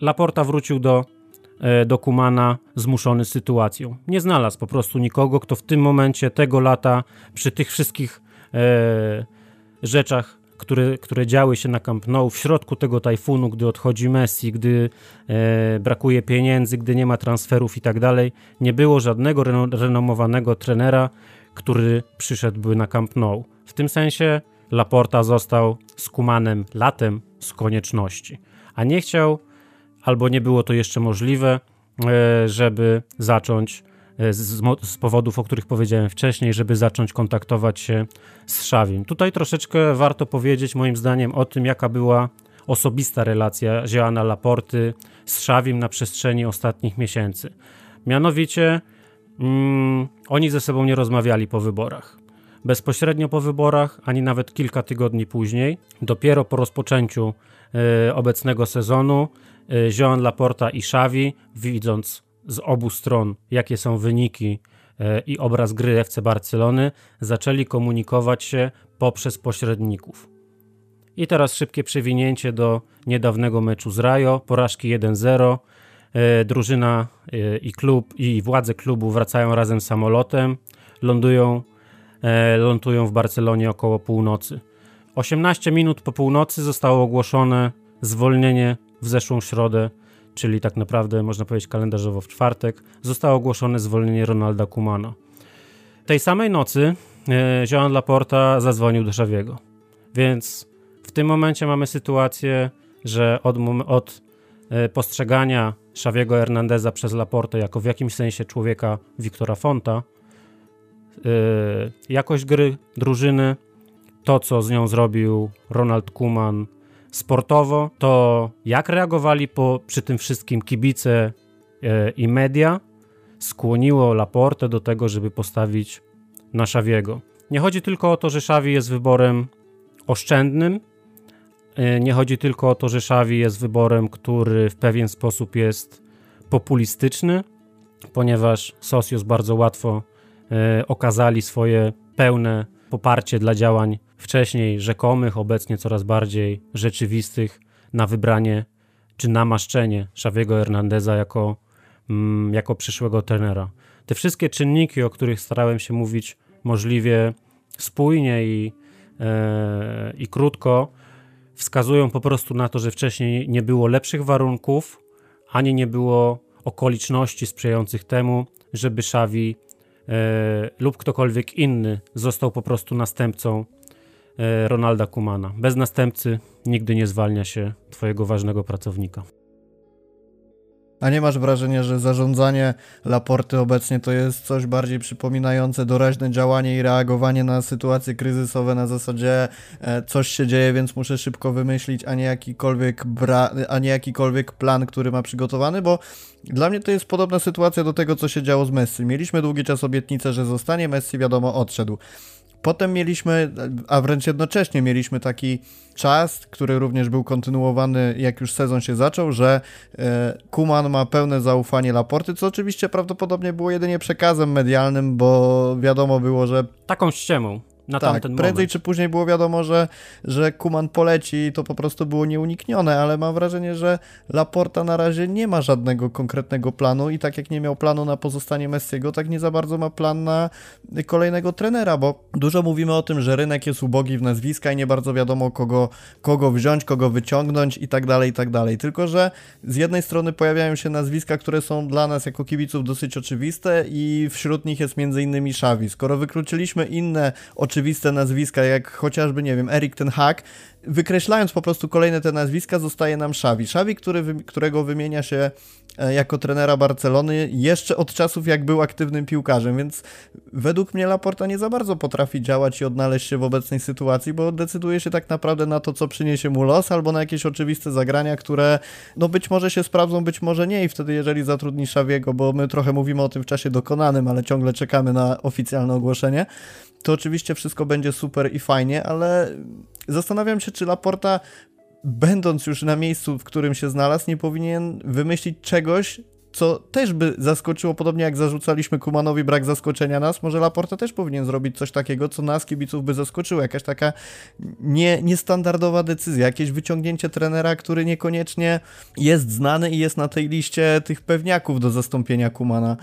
Laporta wrócił do E, do Kumana zmuszony sytuacją. Nie znalazł po prostu nikogo, kto w tym momencie, tego lata, przy tych wszystkich e, rzeczach, które, które działy się na Camp Nou, w środku tego tajfunu, gdy odchodzi Messi, gdy e, brakuje pieniędzy, gdy nie ma transferów i tak dalej, nie było żadnego reno, renomowanego trenera, który przyszedłby na Camp Nou. W tym sensie Laporta został z Kumanem latem z konieczności, a nie chciał albo nie było to jeszcze możliwe, e, żeby zacząć e, z, powodów, o których powiedziałem wcześniej, żeby zacząć kontaktować się z Szawim. Tutaj troszeczkę warto powiedzieć, moim zdaniem, o tym, jaka była osobista relacja Joana Laporty z Szawim na przestrzeni ostatnich miesięcy. Mianowicie mm, oni ze sobą nie rozmawiali po wyborach. Bezpośrednio po wyborach, ani nawet kilka tygodni później, dopiero po rozpoczęciu y, obecnego sezonu, Y, Joan Laporta i Xavi, widząc z obu stron, jakie są wyniki y, i obraz gry FC Barcelony, zaczęli komunikować się poprzez pośredników. I teraz szybkie przewinięcie do niedawnego meczu z Rajo, porażki 1-0. Y, drużyna i klub i władze klubu wracają razem samolotem, lądują, lądują w Barcelonie około północy. 18 minut po północy zostało ogłoszone zwolnienie w zeszłą środę, czyli tak naprawdę można powiedzieć kalendarzowo w czwartek, zostało ogłoszone zwolnienie Ronalda Kumana. Tej samej nocy e, Joan Laporta zadzwonił do Xaviego. Więc w tym momencie mamy sytuację, że od, od e, postrzegania Xaviego Hernandeza przez Laportę jako w jakimś sensie człowieka Wiktora Fonta, e, jakość gry drużyny, to co z nią zrobił Ronald Kuman, sportowo, to jak reagowali po, przy tym wszystkim kibice e, i media, skłoniło Laporte do tego, żeby postawić na Szawiego. Nie chodzi tylko o to, że Szawi jest wyborem oszczędnym. E, nie chodzi tylko o to, że Xavi jest wyborem, który w pewien sposób jest populistyczny, ponieważ Socios bardzo łatwo e, okazali swoje pełne poparcie dla działań wcześniej rzekomych, obecnie coraz bardziej rzeczywistych na wybranie czy namaszczenie Xaviego Hernandeza jako, mm, jako przyszłego trenera. Te wszystkie czynniki, o których starałem się mówić możliwie spójnie i, e, i krótko, wskazują po prostu na to, że wcześniej nie było lepszych warunków, ani nie było okoliczności sprzyjających temu, żeby Xavi e, lub ktokolwiek inny został po prostu następcą e, Ronalda Kumana. Bez następcy nigdy nie zwalnia się twojego ważnego pracownika. A nie masz wrażenia, że zarządzanie Laporty obecnie to jest coś bardziej przypominające doraźne działanie i reagowanie na sytuacje kryzysowe na zasadzie e, coś się dzieje, więc muszę szybko wymyślić, a nie jakikolwiek, bra- a nie jakikolwiek plan, który ma przygotowany, bo dla mnie to jest podobna sytuacja do tego, co się działo z Messi. Mieliśmy długi czas obietnicę, że zostanie, Messi wiadomo odszedł. Potem mieliśmy, a wręcz jednocześnie mieliśmy taki czas, który również był kontynuowany, jak już sezon się zaczął, że e, Kuman ma pełne zaufanie Laporty, co oczywiście prawdopodobnie było jedynie przekazem medialnym, bo wiadomo było, że. Taką ściemą na tak, tamten prędzej moment. czy później było wiadomo, że, że Kuman poleci i to po prostu było nieuniknione, ale mam wrażenie, że Laporta na razie nie ma żadnego konkretnego planu i tak jak nie miał planu na pozostanie Messiego, tak nie za bardzo ma plan na kolejnego trenera, bo dużo mówimy o tym, że rynek jest ubogi w nazwiska i nie bardzo wiadomo kogo, kogo wziąć, kogo wyciągnąć i tak dalej, i tak dalej. Tylko, że z jednej strony pojawiają się nazwiska, które są dla nas jako kibiców dosyć oczywiste i wśród nich jest między innymi Xavi. Skoro wykluczyliśmy inne oczywiste oczywiste nazwiska, jak chociażby, nie wiem, Erik ten Hag, wykreślając po prostu kolejne te nazwiska, zostaje nam Xavi. Xavi, który, którego wymienia się jako trenera Barcelony jeszcze od czasów, jak był aktywnym piłkarzem, więc według mnie Laporta nie za bardzo potrafi działać i odnaleźć się w obecnej sytuacji, bo decyduje się tak naprawdę na to, co przyniesie mu los, albo na jakieś oczywiste zagrania, które no być może się sprawdzą, być może nie. I wtedy jeżeli zatrudni Xaviego, bo my trochę mówimy o tym w czasie dokonanym, ale ciągle czekamy na oficjalne ogłoszenie, to oczywiście wszystko będzie super i fajnie, ale zastanawiam się, czy Laporta, będąc już na miejscu, w którym się znalazł, nie powinien wymyślić czegoś, co też by zaskoczyło, podobnie jak zarzucaliśmy Kumanowi brak zaskoczenia nas, może Laporta też powinien zrobić coś takiego, co nas, kibiców, by zaskoczyło. Jakaś taka nie, niestandardowa decyzja, jakieś wyciągnięcie trenera, który niekoniecznie jest znany i jest na tej liście tych pewniaków do zastąpienia Kumana.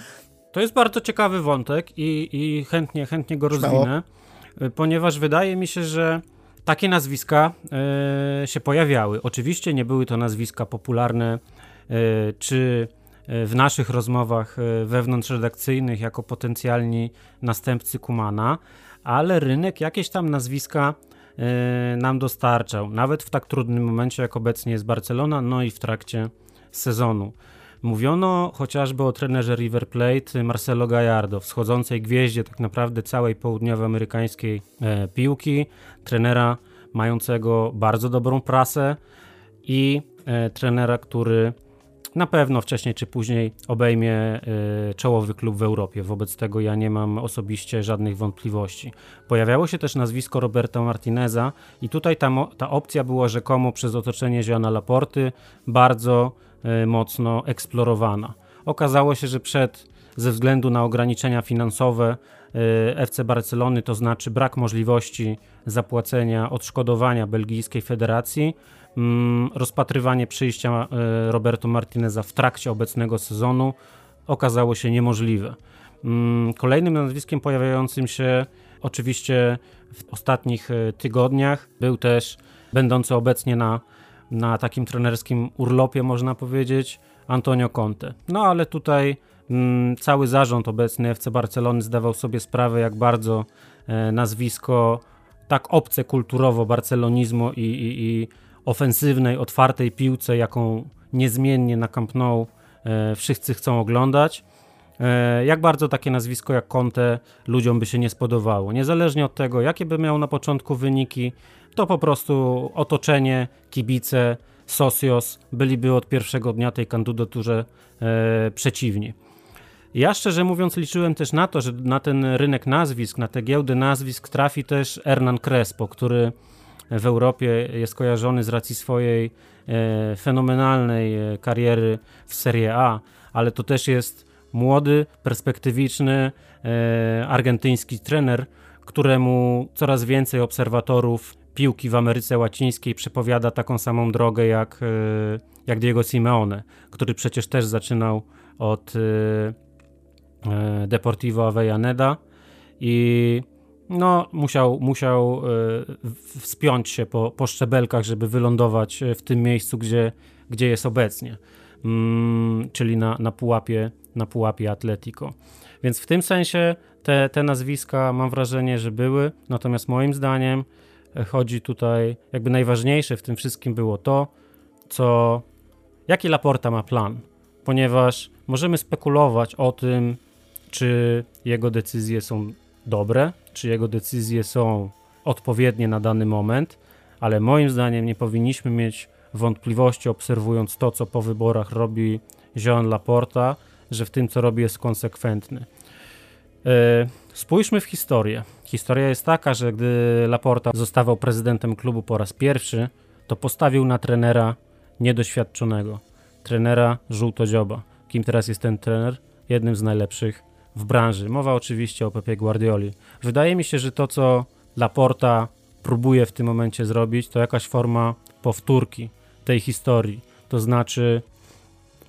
To jest bardzo ciekawy wątek i, i chętnie, chętnie go rozwinę, ponieważ wydaje mi się, że takie nazwiska y, się pojawiały. Oczywiście nie były to nazwiska popularne, y, czy w naszych rozmowach wewnątrzredakcyjnych jako potencjalni następcy Kumana, ale rynek jakieś tam nazwiska nam dostarczał, nawet w tak trudnym momencie, jak obecnie jest Barcelona, no i w trakcie sezonu. Mówiono chociażby o trenerze River Plate Marcelo Gallardo, wschodzącej gwieździe tak naprawdę całej południowoamerykańskiej e, piłki, trenera mającego bardzo dobrą prasę i e, trenera, który na pewno wcześniej czy później obejmie y, czołowy klub w Europie. Wobec tego ja nie mam osobiście żadnych wątpliwości. Pojawiało się też nazwisko Roberta Martineza i tutaj ta, ta opcja była rzekomo przez otoczenie Joana Laporty bardzo y, mocno eksplorowana. Okazało się, że przed, ze względu na ograniczenia finansowe y, FC Barcelony, to znaczy brak możliwości zapłacenia odszkodowania belgijskiej federacji, Mm, rozpatrywanie przyjścia e, Roberto Martineza w trakcie obecnego sezonu okazało się niemożliwe. Mm, kolejnym nazwiskiem pojawiającym się oczywiście w ostatnich e, tygodniach był też będący obecnie na, na takim trenerskim urlopie, można powiedzieć, Antonio Conte. No ale tutaj mm, cały zarząd obecny FC Barcelony zdawał sobie sprawę, jak bardzo e, nazwisko tak obce kulturowo barcelonizmu i, i, i ofensywnej, otwartej piłce, jaką niezmiennie na Camp Nou e, wszyscy chcą oglądać. E, jak bardzo takie nazwisko jak Conte ludziom by się nie spodobało. Niezależnie od tego, jakie by miał na początku wyniki, to po prostu otoczenie, kibice, socios byliby od pierwszego dnia tej kandydaturze e, przeciwni. Ja szczerze mówiąc liczyłem też na to, że na ten rynek nazwisk, na te giełdy nazwisk trafi też Hernan Crespo, który w Europie jest kojarzony z racji swojej e, fenomenalnej e, kariery w Serie A, ale to też jest młody, perspektywiczny e, argentyński trener, któremu coraz więcej obserwatorów piłki w Ameryce Łacińskiej przepowiada taką samą drogę jak, e, jak Diego Simeone, który przecież też zaczynał od e, e, Deportivo Avellaneda i no, musiał, musiał wspiąć się po, po szczebelkach, żeby wylądować w tym miejscu, gdzie, gdzie jest obecnie, mm, czyli na, na, pułapie, na pułapie Atletico. Więc w tym sensie te, te nazwiska mam wrażenie, że były, natomiast moim zdaniem chodzi tutaj, jakby najważniejsze w tym wszystkim było to, co, jaki Laporta ma plan, ponieważ możemy spekulować o tym, czy jego decyzje są dobre, czy jego decyzje są odpowiednie na dany moment, ale moim zdaniem nie powinniśmy mieć wątpliwości, obserwując to, co po wyborach robi Jean Laporta, że w tym, co robi, jest konsekwentny. Yy, spójrzmy w historię. Historia jest taka, że gdy Laporta zostawał prezydentem klubu po raz pierwszy, to postawił na trenera niedoświadczonego, trenera żółtodzioba. Kim teraz jest ten trener? Jednym z najlepszych w branży. Mowa oczywiście o Pepie Guardioli. Wydaje mi się, że to, co Laporta próbuje w tym momencie zrobić, to jakaś forma powtórki tej historii. To znaczy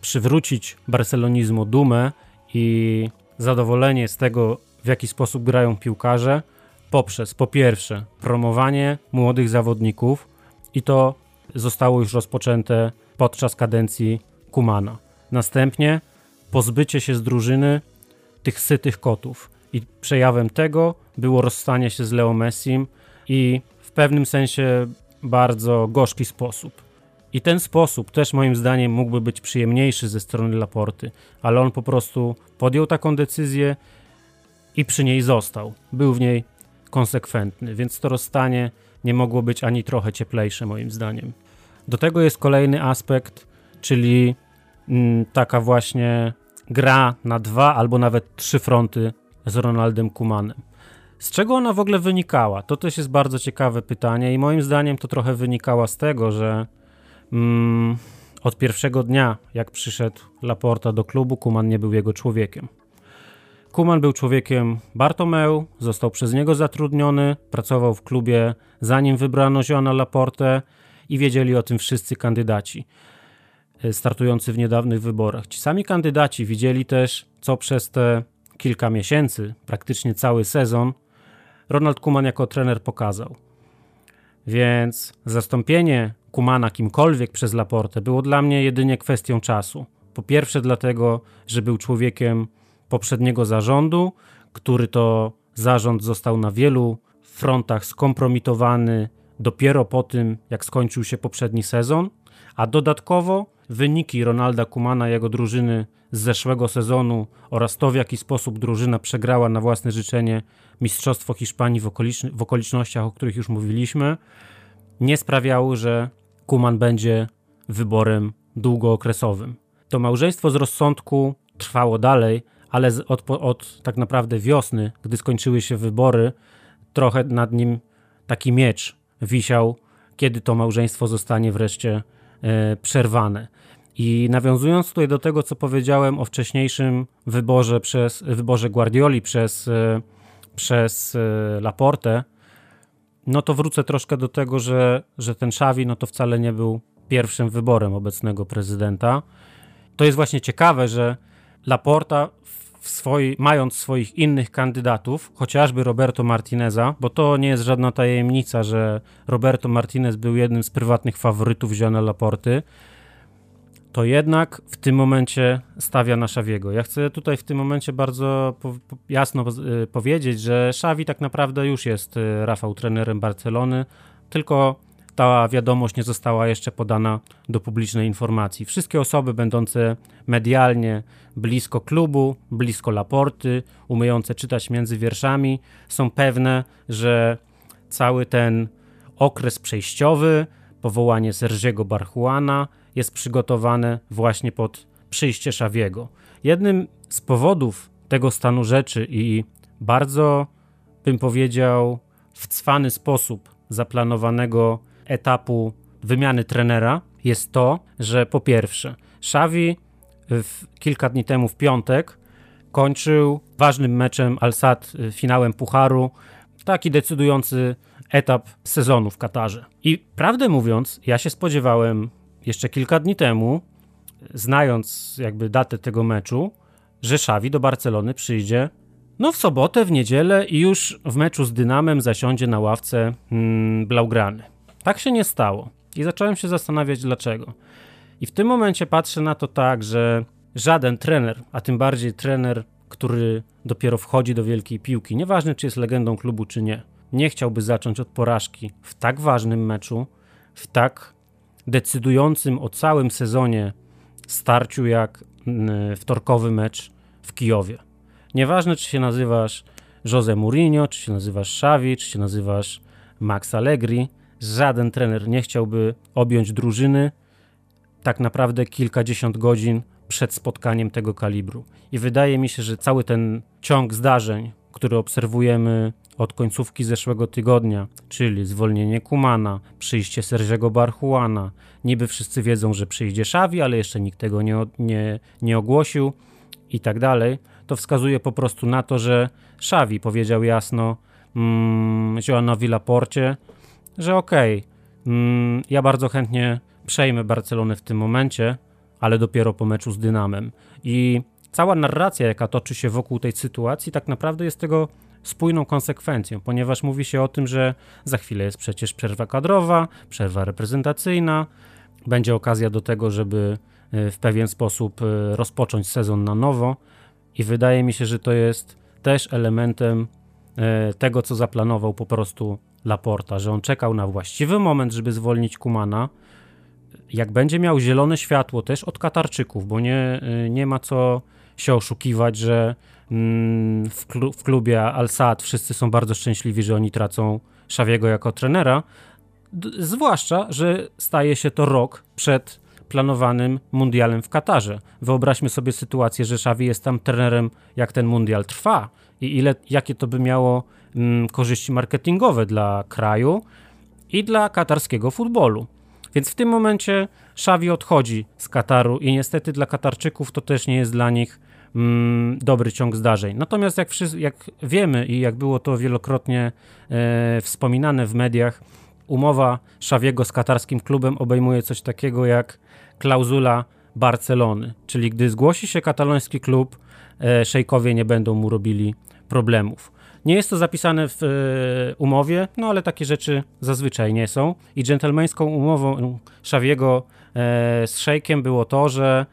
przywrócić barcelonizmu dumę i zadowolenie z tego, w jaki sposób grają piłkarze, poprzez po pierwsze promowanie młodych zawodników i to zostało już rozpoczęte podczas kadencji Kumana. Następnie pozbycie się z drużyny tych sytych kotów i przejawem tego było rozstanie się z Leo Messim i w pewnym sensie bardzo gorzki sposób. I ten sposób też moim zdaniem mógłby być przyjemniejszy ze strony Laporty, ale on po prostu podjął taką decyzję i przy niej został. Był w niej konsekwentny, więc to rozstanie nie mogło być ani trochę cieplejsze moim zdaniem. Do tego jest kolejny aspekt, czyli mm, taka właśnie gra na dwa albo nawet trzy fronty z Ronaldem Kumanem. Z czego ona w ogóle wynikała? To też jest bardzo ciekawe pytanie i moim zdaniem to trochę wynikała z tego, że mm, od pierwszego dnia, jak przyszedł Laporta do klubu, Kuman nie był jego człowiekiem. Kuman był człowiekiem Bartomeu, został przez niego zatrudniony, pracował w klubie zanim wybrano Joana Laportę i wiedzieli o tym wszyscy kandydaci e, startujący w niedawnych wyborach. Ci sami kandydaci widzieli też, co przez te kilka miesięcy, praktycznie cały sezon, Ronald Kuman jako trener pokazał. Więc zastąpienie Kumana kimkolwiek przez Laportę było dla mnie jedynie kwestią czasu. Po pierwsze dlatego, że był człowiekiem poprzedniego zarządu, który to zarząd został na wielu frontach skompromitowany dopiero po tym, jak skończył się poprzedni sezon, a dodatkowo wyniki Ronalda Kumana i jego drużyny z zeszłego sezonu oraz to, w jaki sposób drużyna przegrała na własne życzenie Mistrzostwo Hiszpanii w, w okolicznościach, o których już mówiliśmy, nie sprawiały, że Kuman będzie wyborem długookresowym. To małżeństwo z rozsądku trwało dalej, ale od, od tak naprawdę wiosny, gdy skończyły się wybory, trochę nad nim taki miecz wisiał, kiedy to małżeństwo zostanie wreszcie przerwane. I nawiązując tutaj do tego, co powiedziałem o wcześniejszym wyborze przez wyborze Guardioli przez, e, przez e, Laporte, no to wrócę troszkę do tego, że, że ten Xavi no to wcale nie był pierwszym wyborem obecnego prezydenta. To jest właśnie ciekawe, że Laporta w swoi, mając swoich innych kandydatów, chociażby Roberto Martineza, bo to nie jest żadna tajemnica, że Roberto Martinez był jednym z prywatnych faworytów Jeana Laporty, to jednak w tym momencie stawia na Szawiego. Ja chcę tutaj w tym momencie bardzo po, po, jasno y, powiedzieć, że Szawi tak naprawdę już jest y, Rafał trenerem Barcelony, tylko ta wiadomość nie została jeszcze podana do publicznej informacji. Wszystkie osoby będące medialnie blisko klubu, blisko Laporty, umiejące czytać między wierszami, są pewne, że cały ten okres przejściowy, powołanie Sergiego Barchuana jest przygotowane właśnie pod przyjście Szawiego. Jednym z powodów tego stanu rzeczy i bardzo, bym powiedział, w cwany sposób zaplanowanego etapu wymiany trenera jest to, że po pierwsze, Xavi kilka dni temu w piątek kończył ważnym meczem Al-Sad, finałem Pucharu, taki decydujący etap sezonu w Katarze. I prawdę mówiąc, ja się spodziewałem jeszcze kilka dni temu, znając jakby datę tego meczu, że Xavi do Barcelony przyjdzie no w sobotę, w niedzielę i już w meczu z Dynamem zasiądzie na ławce hmm, Blaugrany. Tak się nie stało. I zacząłem się zastanawiać dlaczego. I w tym momencie patrzę na to tak, że żaden trener, a tym bardziej trener, który dopiero wchodzi do wielkiej piłki, nieważne czy jest legendą klubu czy nie, nie chciałby zacząć od porażki w tak ważnym meczu, w tak decydującym o całym sezonie starciu jak mm, wtorkowy mecz w Kijowie. Nieważne, czy się nazywasz Jose Mourinho, czy się nazywasz Xavi, czy się nazywasz Max Allegri, żaden trener nie chciałby objąć drużyny tak naprawdę kilkadziesiąt godzin przed spotkaniem tego kalibru. I wydaje mi się, że cały ten ciąg zdarzeń, który obserwujemy od końcówki zeszłego tygodnia, czyli zwolnienie Kumana, przyjście Sergiego Barhuana, niby wszyscy wiedzą, że przyjdzie Xavi, ale jeszcze nikt tego nie, nie, nie ogłosił i tak dalej, to wskazuje po prostu na to, że Xavi powiedział jasno mm, Joanowi Laporcie, że okej, okay, mm, ja bardzo chętnie przejmę Barcelonę w tym momencie, ale dopiero po meczu z Dynamem. I cała narracja, jaka toczy się wokół tej sytuacji, tak naprawdę jest tego spójną konsekwencją, ponieważ mówi się o tym, że za chwilę jest przecież przerwa kadrowa, przerwa reprezentacyjna, będzie okazja do tego, żeby e, w pewien sposób e, rozpocząć sezon na nowo i wydaje mi się, że to jest też elementem e, tego, co zaplanował po prostu Laporta, że on czekał na właściwy moment, żeby zwolnić Kumana. Jak będzie miał zielone światło też od Katarczyków, bo nie, nie ma co się oszukiwać, że mm, w, klu, w klubie Al-Sad wszyscy są bardzo szczęśliwi, że oni tracą Szawiego jako trenera, zwłaszcza, że staje się to rok przed planowanym mundialem w Katarze. Wyobraźmy sobie sytuację, że Xavi jest tam trenerem, jak ten mundial trwa i ile, jakie to by miało korzyści marketingowe dla kraju i dla katarskiego futbolu. Więc w tym momencie Xavi odchodzi z Kataru i niestety dla Katarczyków to też nie jest dla nich mm, dobry ciąg zdarzeń. Natomiast jak, jak, wiemy i jak było to wielokrotnie e, wspominane w mediach, umowa Szawiego z katarskim klubem obejmuje coś takiego jak klauzula Barcelony, czyli gdy zgłosi się kataloński klub, e, szejkowie nie będą mu robili problemów. Nie jest to zapisane w e, umowie, no ale takie rzeczy zazwyczaj nie są. I dżentelmeńską umową Szawiego e, z szejkiem było to, że,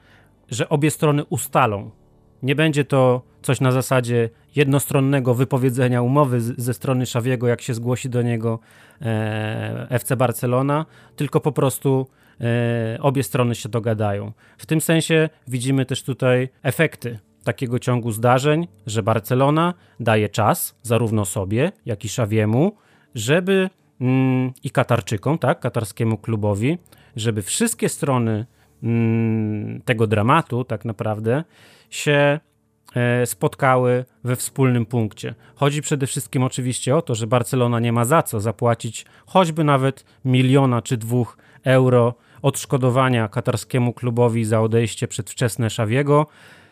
że obie strony ustalą. Nie będzie to coś na zasadzie jednostronnego wypowiedzenia umowy z, ze strony Szawiego, jak się zgłosi do niego e, FC Barcelona, tylko po prostu e, obie strony się dogadają. W tym sensie widzimy też tutaj efekty takiego ciągu zdarzeń, że Barcelona daje czas zarówno sobie, jak i Szawiemu, żeby mm, i Katarczykom, tak, katarskiemu klubowi, żeby wszystkie strony mm, tego dramatu tak naprawdę się E, spotkały we wspólnym punkcie. Chodzi przede wszystkim oczywiście o to, że Barcelona nie ma za co zapłacić choćby nawet miliona czy dwóch euro odszkodowania katarskiemu klubowi za odejście przedwczesne Szawiego,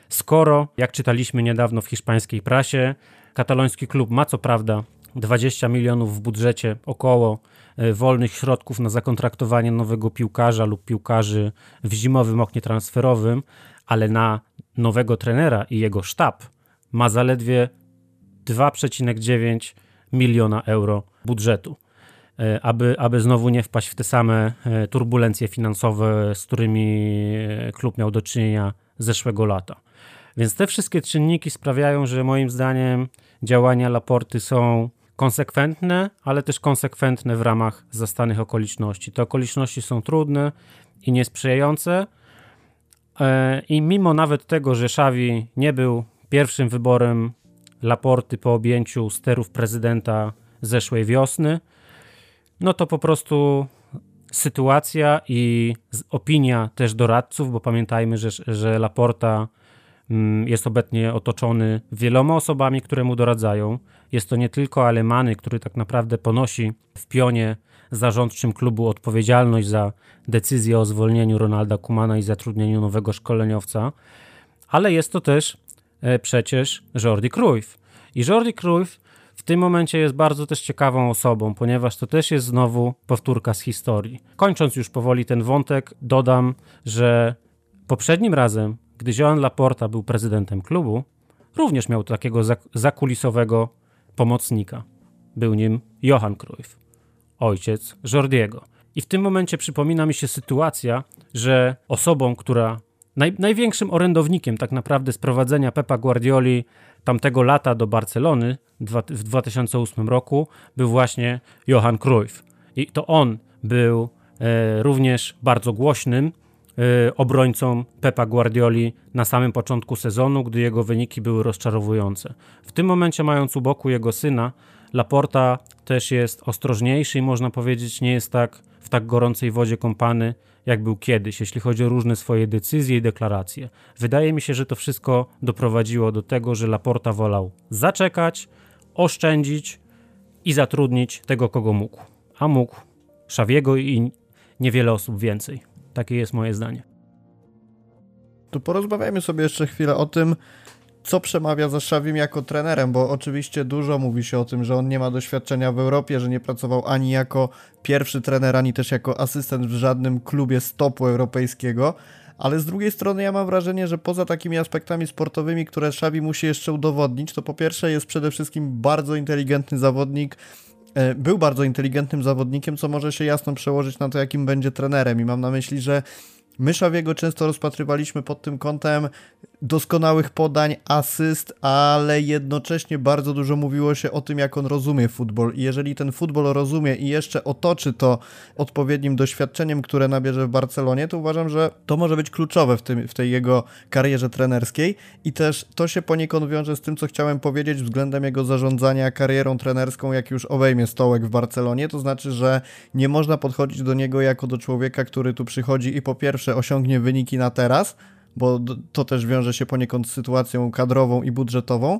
skoro, jak czytaliśmy niedawno w hiszpańskiej prasie, kataloński klub ma co prawda 20 milionów w budżecie około e, wolnych środków na zakontraktowanie nowego piłkarza lub piłkarzy w zimowym oknie transferowym, ale na nowego trenera i jego sztab ma zaledwie 2,9 miliona euro budżetu. E, aby, aby znowu nie wpaść w te same e, turbulencje finansowe, z którymi klub miał do czynienia zeszłego lata. Więc te wszystkie czynniki sprawiają, że moim zdaniem działania Laporty są konsekwentne, ale też konsekwentne w ramach zastanych okoliczności. Te okoliczności są trudne i niesprzyjające, E, I mimo nawet tego, że Xavi nie był pierwszym wyborem Laporty po objęciu sterów prezydenta zeszłej wiosny, no to po prostu sytuacja i opinia też doradców, bo pamiętajmy, że, że Laporta jest obecnie otoczony wieloma osobami, które mu doradzają. Jest to nie tylko Alemany, który tak naprawdę ponosi w pionie zarządczym klubu odpowiedzialność za decyzję o zwolnieniu Ronalda Kumana i zatrudnieniu nowego szkoleniowca, ale jest to też e, przecież Jordi Cruyff. I Jordi Cruyff w tym momencie jest bardzo też ciekawą osobą, ponieważ to też jest znowu powtórka z historii. Kończąc już powoli ten wątek, dodam, że poprzednim razem, gdy Joan Laporta był prezydentem klubu, również miał takiego zakulisowego pomocnika. Był nim Johan Cruyff, ojciec Jordiego. I w tym momencie przypomina mi się sytuacja, że osobą, która naj, największym orędownikiem tak naprawdę sprowadzenia Pepa Guardioli tamtego lata do Barcelony w 2008 roku był właśnie Johan Cruyff. I to on był e, również bardzo głośnym obrońcą Pepa Guardioli na samym początku sezonu, gdy jego wyniki były rozczarowujące. W tym momencie, mając u boku jego syna, Laporta też jest ostrożniejszy i można powiedzieć, nie jest tak w tak gorącej wodzie kąpany, jak był kiedyś, jeśli chodzi o różne swoje decyzje i deklaracje. Wydaje mi się, że to wszystko doprowadziło do tego, że Laporta wolał zaczekać, oszczędzić i zatrudnić tego, kogo mógł. A mógł Szawiego i niewiele osób więcej. Takie jest moje zdanie. Tu porozmawiajmy sobie jeszcze chwilę o tym, co przemawia za Szawim jako trenerem, bo oczywiście dużo mówi się o tym, że on nie ma doświadczenia w Europie, że nie pracował ani jako pierwszy trener, ani też jako asystent w żadnym klubie stopu europejskiego. Ale z drugiej strony ja mam wrażenie, że poza takimi aspektami sportowymi, które Szawi musi jeszcze udowodnić, to po pierwsze jest przede wszystkim bardzo inteligentny zawodnik, był bardzo inteligentnym zawodnikiem, co może się jasno przełożyć na to, jakim będzie trenerem. I mam na myśli, że My Szawiego często rozpatrywaliśmy pod tym kątem doskonałych podań, asyst, ale jednocześnie bardzo dużo mówiło się o tym, jak on rozumie futbol. I jeżeli ten futbol rozumie i jeszcze otoczy to odpowiednim doświadczeniem, które nabierze w Barcelonie, to uważam, że to może być kluczowe w, tym, w tej jego karierze trenerskiej. I też to się poniekąd wiąże z tym, co chciałem powiedzieć względem jego zarządzania karierą trenerską, jak już obejmie stołek w Barcelonie. To znaczy, że nie można podchodzić do niego jako do człowieka, który tu przychodzi i po pierwsze osiągnie wyniki na teraz, bo to też wiąże się poniekąd z sytuacją kadrową i budżetową,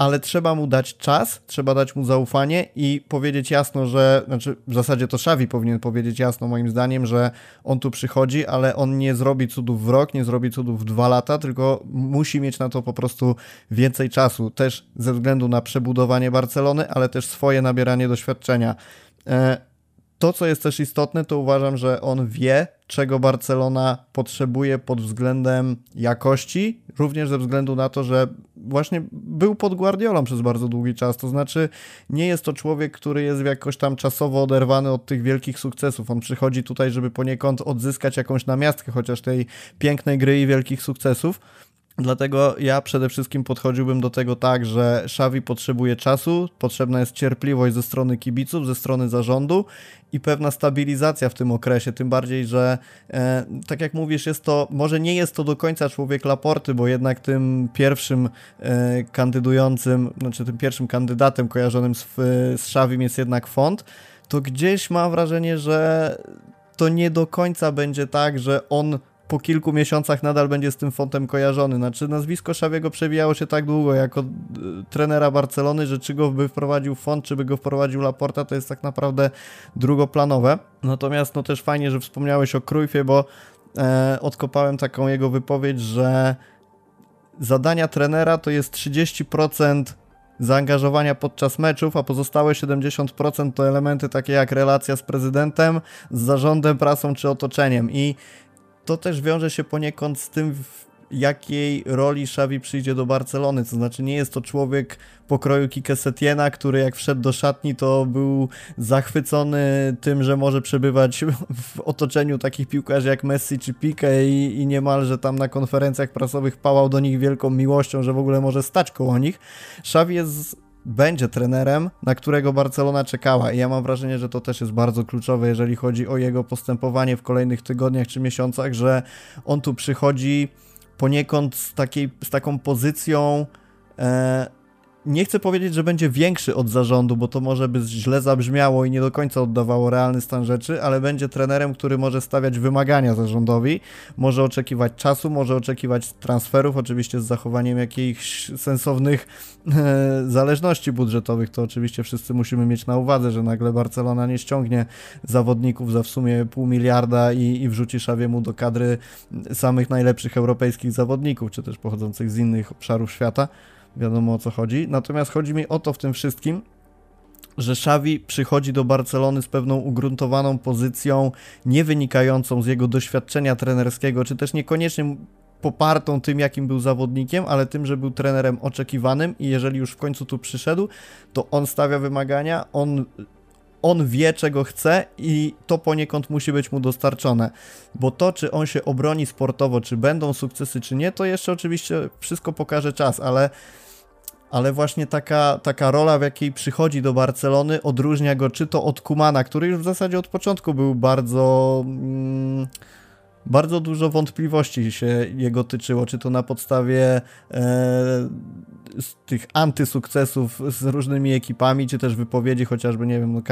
ale trzeba mu dać czas, trzeba dać mu zaufanie i powiedzieć jasno, że, znaczy w zasadzie to Szawi powinien powiedzieć jasno moim zdaniem, że on tu przychodzi, ale on nie zrobi cudów w rok, nie zrobi cudów w dwa lata, tylko musi mieć na to po prostu więcej czasu, też ze względu na przebudowanie Barcelony, ale też swoje nabieranie doświadczenia. E, to, co jest też istotne, to uważam, że on wie, czego Barcelona potrzebuje pod względem jakości, również ze względu na to, że właśnie był pod Guardiolą przez bardzo długi czas. To znaczy, nie jest to człowiek, który jest jakoś tam czasowo oderwany od tych wielkich sukcesów. On przychodzi tutaj, żeby poniekąd odzyskać jakąś namiastkę, chociaż tej pięknej gry i wielkich sukcesów. Dlatego ja przede wszystkim podchodziłbym do tego tak, że Xavi potrzebuje czasu, potrzebna jest cierpliwość ze strony kibiców, ze strony zarządu i pewna stabilizacja w tym okresie, tym bardziej, że e, tak jak mówisz, jest to, może nie jest to do końca człowiek Laporty, bo jednak tym pierwszym e, kandydującym, znaczy tym pierwszym kandydatem kojarzonym z, z Xavim jest jednak Font, to gdzieś mam wrażenie, że to nie do końca będzie tak, że on po kilku miesiącach nadal będzie z tym fontem kojarzony. Znaczy nazwisko Szawiego przewijało się tak długo jako y, trenera Barcelony, że czy go by wprowadził font, czy by go wprowadził Laporta, to jest tak naprawdę drugoplanowe. Natomiast no też fajnie, że wspomniałeś o Cruyffie, bo e, odkopałem taką jego wypowiedź, że zadania trenera to jest 30% zaangażowania podczas meczów, a pozostałe 70% to elementy takie jak relacja z prezydentem, z zarządem, prasą czy otoczeniem. I to też wiąże się poniekąd z tym, w jakiej roli Xavi przyjdzie do Barcelony. To znaczy, nie jest to człowiek pokroju Kike Setiena, który jak wszedł do szatni, to był zachwycony tym, że może przebywać w otoczeniu takich piłkarzy jak Messi czy Pique i, i niemalże tam na konferencjach prasowych pałał do nich wielką miłością, że w ogóle może stać koło nich. Xavi jest będzie trenerem, na którego Barcelona czekała. I ja mam wrażenie, że to też jest bardzo kluczowe, jeżeli chodzi o jego postępowanie w kolejnych tygodniach czy miesiącach, że on tu przychodzi poniekąd z, takiej, z taką pozycją e, nie chcę powiedzieć, że będzie większy od zarządu, bo to może by źle zabrzmiało i nie do końca oddawało realny stan rzeczy, ale będzie trenerem, który może stawiać wymagania zarządowi, może oczekiwać czasu, może oczekiwać transferów, oczywiście z zachowaniem jakichś sensownych e, zależności budżetowych. To oczywiście wszyscy musimy mieć na uwadze, że nagle Barcelona nie ściągnie zawodników za w sumie pół miliarda i, i wrzuci Szawiemu do kadry samych najlepszych europejskich zawodników, czy też pochodzących z innych obszarów świata wiadomo o co chodzi. Natomiast chodzi mi o to w tym wszystkim, że Xavi przychodzi do Barcelony z pewną ugruntowaną pozycją, nie wynikającą z jego doświadczenia trenerskiego, czy też niekoniecznie popartą tym, jakim był zawodnikiem, ale tym, że był trenerem oczekiwanym i jeżeli już w końcu tu przyszedł, to on stawia wymagania, on on wie, czego chce i to poniekąd musi być mu dostarczone. Bo to, czy on się obroni sportowo, czy będą sukcesy, czy nie, to jeszcze oczywiście wszystko pokaże czas, ale, ale właśnie taka, taka rola, w jakiej przychodzi do Barcelony, odróżnia go czy to od Kumana, który już w zasadzie od początku był bardzo. Mm, bardzo dużo wątpliwości się jego tyczyło, czy to na podstawie e, tych antysukcesów z różnymi ekipami, czy też wypowiedzi chociażby, nie wiem, no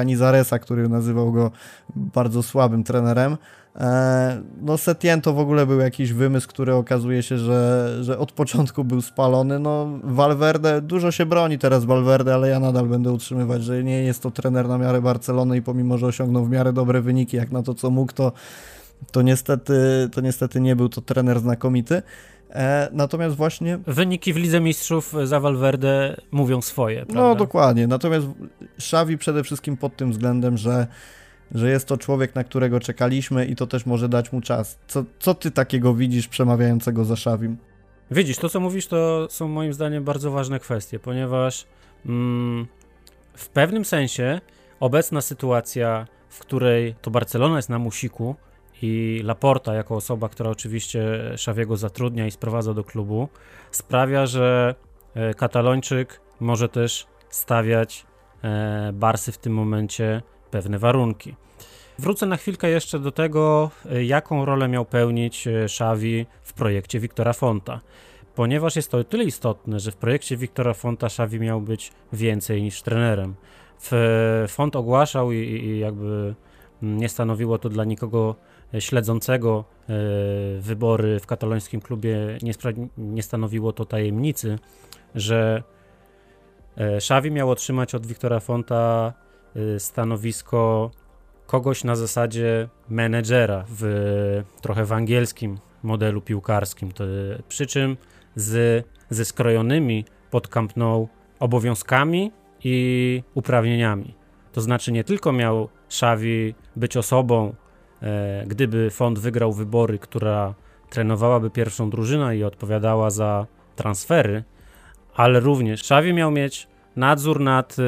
który nazywał go bardzo słabym trenerem. E, no Setien to w ogóle był jakiś wymysł, który okazuje się, że, że od początku był spalony. No Valverde, dużo się broni teraz Valverde, ale ja nadal będę utrzymywać, że nie jest to trener na miarę Barcelony i pomimo, że osiągnął w miarę dobre wyniki, jak na to co mógł, to to niestety, to niestety nie był to trener znakomity. E, natomiast właśnie. Wyniki w Lidze Mistrzów za Valverde mówią swoje. No, prawda? No dokładnie. Natomiast Xavi przede wszystkim pod tym względem, że, że jest to człowiek, na którego czekaliśmy i to też może dać mu czas. Co, co ty takiego widzisz przemawiającego za Xavim? Widzisz, to co mówisz, to są moim zdaniem bardzo ważne kwestie, ponieważ mm, w pewnym sensie obecna sytuacja, w której to Barcelona jest na musiku, i Laporta, jako osoba, która oczywiście Szawiego zatrudnia i sprowadza do klubu, sprawia, że e, Katalończyk może też stawiać e, Barsy w tym momencie pewne warunki. Wrócę na chwilkę jeszcze do tego, e, jaką rolę miał pełnić Szawi w projekcie Wiktora Fonta. Ponieważ jest to o tyle istotne, że w projekcie Wiktora Fonta Szawi miał być więcej niż trenerem. Font ogłaszał i, i jakby nie stanowiło to dla nikogo śledzącego e, wybory w katalońskim klubie nie, nie stanowiło to tajemnicy, że e, Xavi miał otrzymać od Wiktora Fonta e, stanowisko kogoś na zasadzie menedżera w trochę w angielskim modelu piłkarskim. To, przy czym z, ze skrojonymi pod Camp Nou obowiązkami i uprawnieniami. To znaczy nie tylko miał Xavi być osobą, E, gdyby fond wygrał wybory, która trenowałaby pierwszą drużynę i odpowiadała za transfery, ale również Xavi miał mieć nadzór nad e,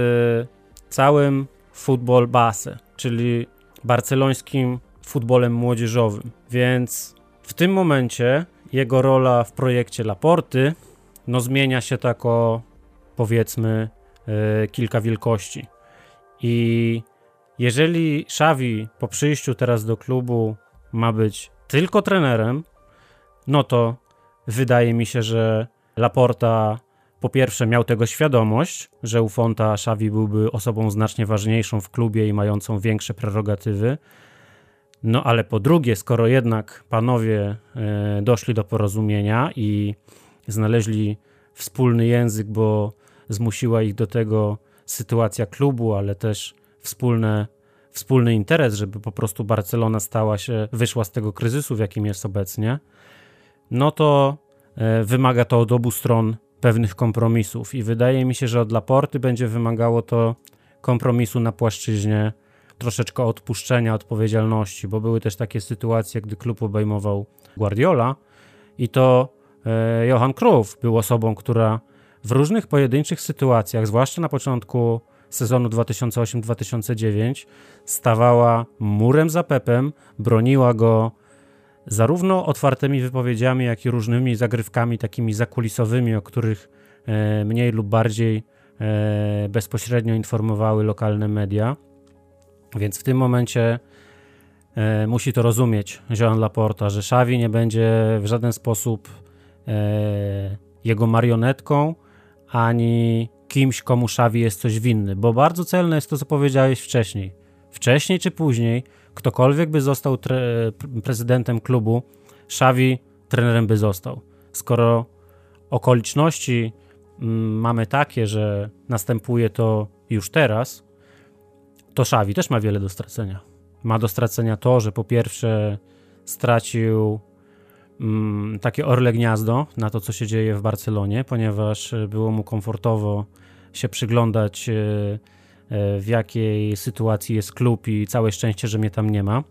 całym futbol base, czyli barcelońskim futbolem młodzieżowym. Więc w tym momencie jego rola w projekcie Laporty no zmienia się tak o powiedzmy e, kilka wielkości. I jeżeli Xavi po przyjściu teraz do klubu ma być tylko trenerem, no to wydaje mi się, że Laporta po pierwsze miał tego świadomość, że u Fonta Xavi byłby osobą znacznie ważniejszą w klubie i mającą większe prerogatywy. No ale po drugie, skoro jednak panowie e, doszli do porozumienia i znaleźli wspólny język, bo zmusiła ich do tego sytuacja klubu, ale też wspólne, wspólny interes, żeby po prostu Barcelona stała się, wyszła z tego kryzysu, w jakim jest obecnie, no to e, wymaga to od obu stron pewnych kompromisów. I wydaje mi się, że od Laporty będzie wymagało to kompromisu na płaszczyźnie troszeczkę odpuszczenia odpowiedzialności, bo były też takie sytuacje, gdy klub obejmował Guardiola i to e, Johan Cruyff był osobą, która w różnych pojedynczych sytuacjach, zwłaszcza na początku sezonu 2008-2009 stawała murem za Pepem, broniła go zarówno otwartymi wypowiedziami, jak i różnymi zagrywkami takimi zakulisowymi, o których e, mniej lub bardziej e, bezpośrednio informowały lokalne media. Więc w tym momencie e, musi to rozumieć Joan Laporta, że Xavi nie będzie w żaden sposób jego marionetką, ani kimś, komu Szawi jest coś winny, bo bardzo celne jest to, co powiedziałeś wcześniej. Wcześniej czy później, ktokolwiek by został prezydentem klubu, Szawi trenerem by został. Skoro okoliczności mm, mamy takie, że następuje to już teraz, to Szawi też ma wiele do stracenia. Ma do stracenia to, że po pierwsze stracił takie orle gniazdo na to, co się dzieje w Barcelonie, ponieważ e, było mu komfortowo się przyglądać, e, e, w jakiej sytuacji jest klub i całe szczęście, że mnie tam nie ma.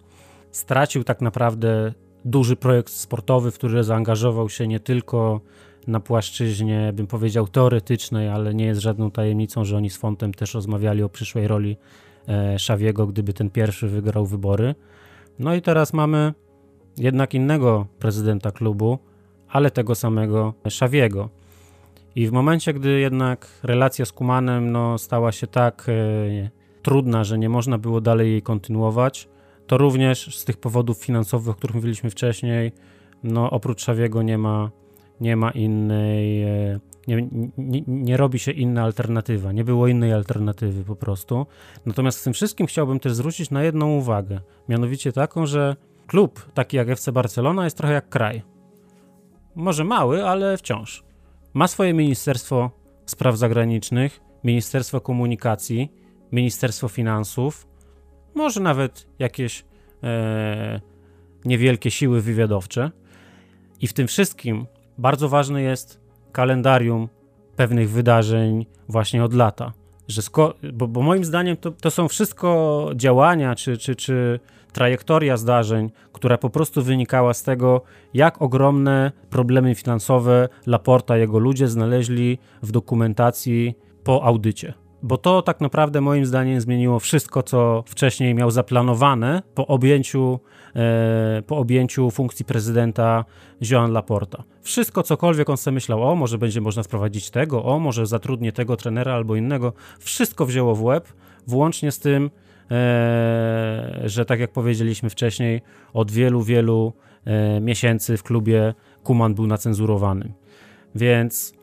Stracił tak naprawdę duży projekt sportowy, w który zaangażował się nie tylko na płaszczyźnie, bym powiedział, teoretycznej, ale nie jest żadną tajemnicą, że oni z Fontem też rozmawiali o przyszłej roli Szawiego, gdyby ten pierwszy wygrał wybory. No i teraz mamy jednak innego prezydenta klubu, ale tego samego Szawiego. I w momencie, gdy jednak relacja z Kumanem no, stała się tak e, trudna, że nie można było dalej jej kontynuować, to również z tych powodów finansowych, o których mówiliśmy wcześniej, no, oprócz Szawiego nie ma, nie ma innej, e, nie, nie, nie, robi się inna alternatywa, nie było innej alternatywy po prostu. Natomiast w tym wszystkim chciałbym też zwrócić na jedną uwagę, mianowicie taką, że klub taki jak FC Barcelona jest trochę jak kraj. Może mały, ale wciąż. Ma swoje Ministerstwo Spraw Zagranicznych, Ministerstwo Komunikacji, Ministerstwo Finansów, może nawet jakieś e, niewielkie siły wywiadowcze. I w tym wszystkim bardzo ważne jest kalendarium pewnych wydarzeń właśnie od lata. Że bo, bo moim zdaniem to, to są wszystko działania czy, czy, czy trajektoria zdarzeń, która po prostu wynikała z tego, jak ogromne problemy finansowe Laporta i jego ludzie znaleźli w dokumentacji po audycie. Bo to tak naprawdę moim zdaniem zmieniło wszystko, co wcześniej miał zaplanowane po objęciu, e, po objęciu funkcji prezydenta Joan Laporta. Wszystko, cokolwiek on sobie myślał, o może będzie można wprowadzić tego, o może zatrudnię tego trenera albo innego, wszystko wzięło w łeb, włącznie z tym, że tak jak powiedzieliśmy wcześniej, od wielu, wielu e, miesięcy w klubie Kuman był nacenzurowany. Więc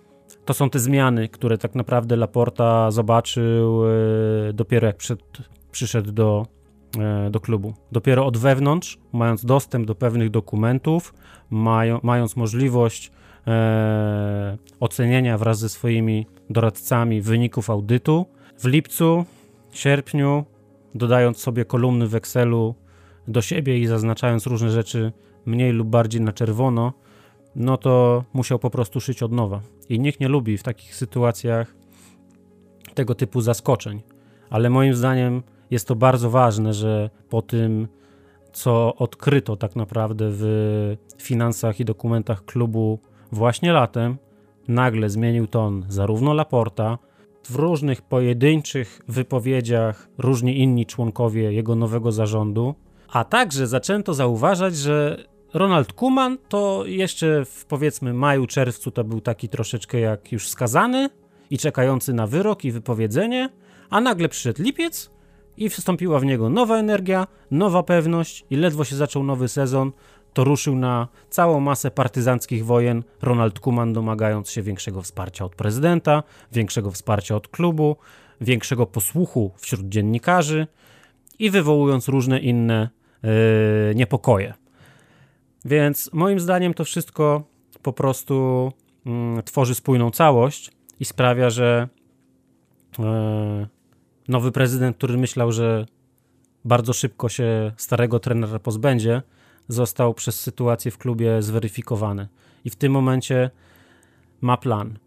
to są te zmiany, które tak naprawdę Laporta zobaczył e, dopiero jak przed, przyszedł do, e, do klubu. Dopiero od wewnątrz, mając dostęp do pewnych dokumentów, mają, mając możliwość e, ocenienia wraz ze swoimi doradcami wyników audytu, w lipcu, sierpniu dodając sobie kolumny w Excelu do siebie i zaznaczając różne rzeczy mniej lub bardziej na czerwono, no to musiał po prostu szyć od nowa. I nikt nie lubi w takich sytuacjach tego typu zaskoczeń. Ale moim zdaniem jest to bardzo ważne, że po tym, co odkryto tak naprawdę w finansach i dokumentach klubu właśnie latem, nagle zmienił ton zarówno Laporta, w różnych pojedynczych wypowiedziach różni inni członkowie jego nowego zarządu, a także zaczęto zauważać, że Ronald Kuman to jeszcze w powiedzmy maju, czerwcu to był taki troszeczkę jak już skazany i czekający na wyrok i wypowiedzenie, a nagle przyszedł lipiec i wstąpiła w niego nowa energia, nowa pewność i ledwo się zaczął nowy sezon, to ruszył na całą masę partyzanckich wojen Ronald Kuman, domagając się większego wsparcia od prezydenta, większego wsparcia od klubu, większego posłuchu wśród dziennikarzy i wywołując różne inne yy, niepokoje. Więc moim zdaniem to wszystko po prostu yy, tworzy spójną całość i sprawia, że yy, nowy prezydent, który myślał, że bardzo szybko się starego trenera pozbędzie, został przez sytuację w klubie zweryfikowany. I w tym momencie ma plan.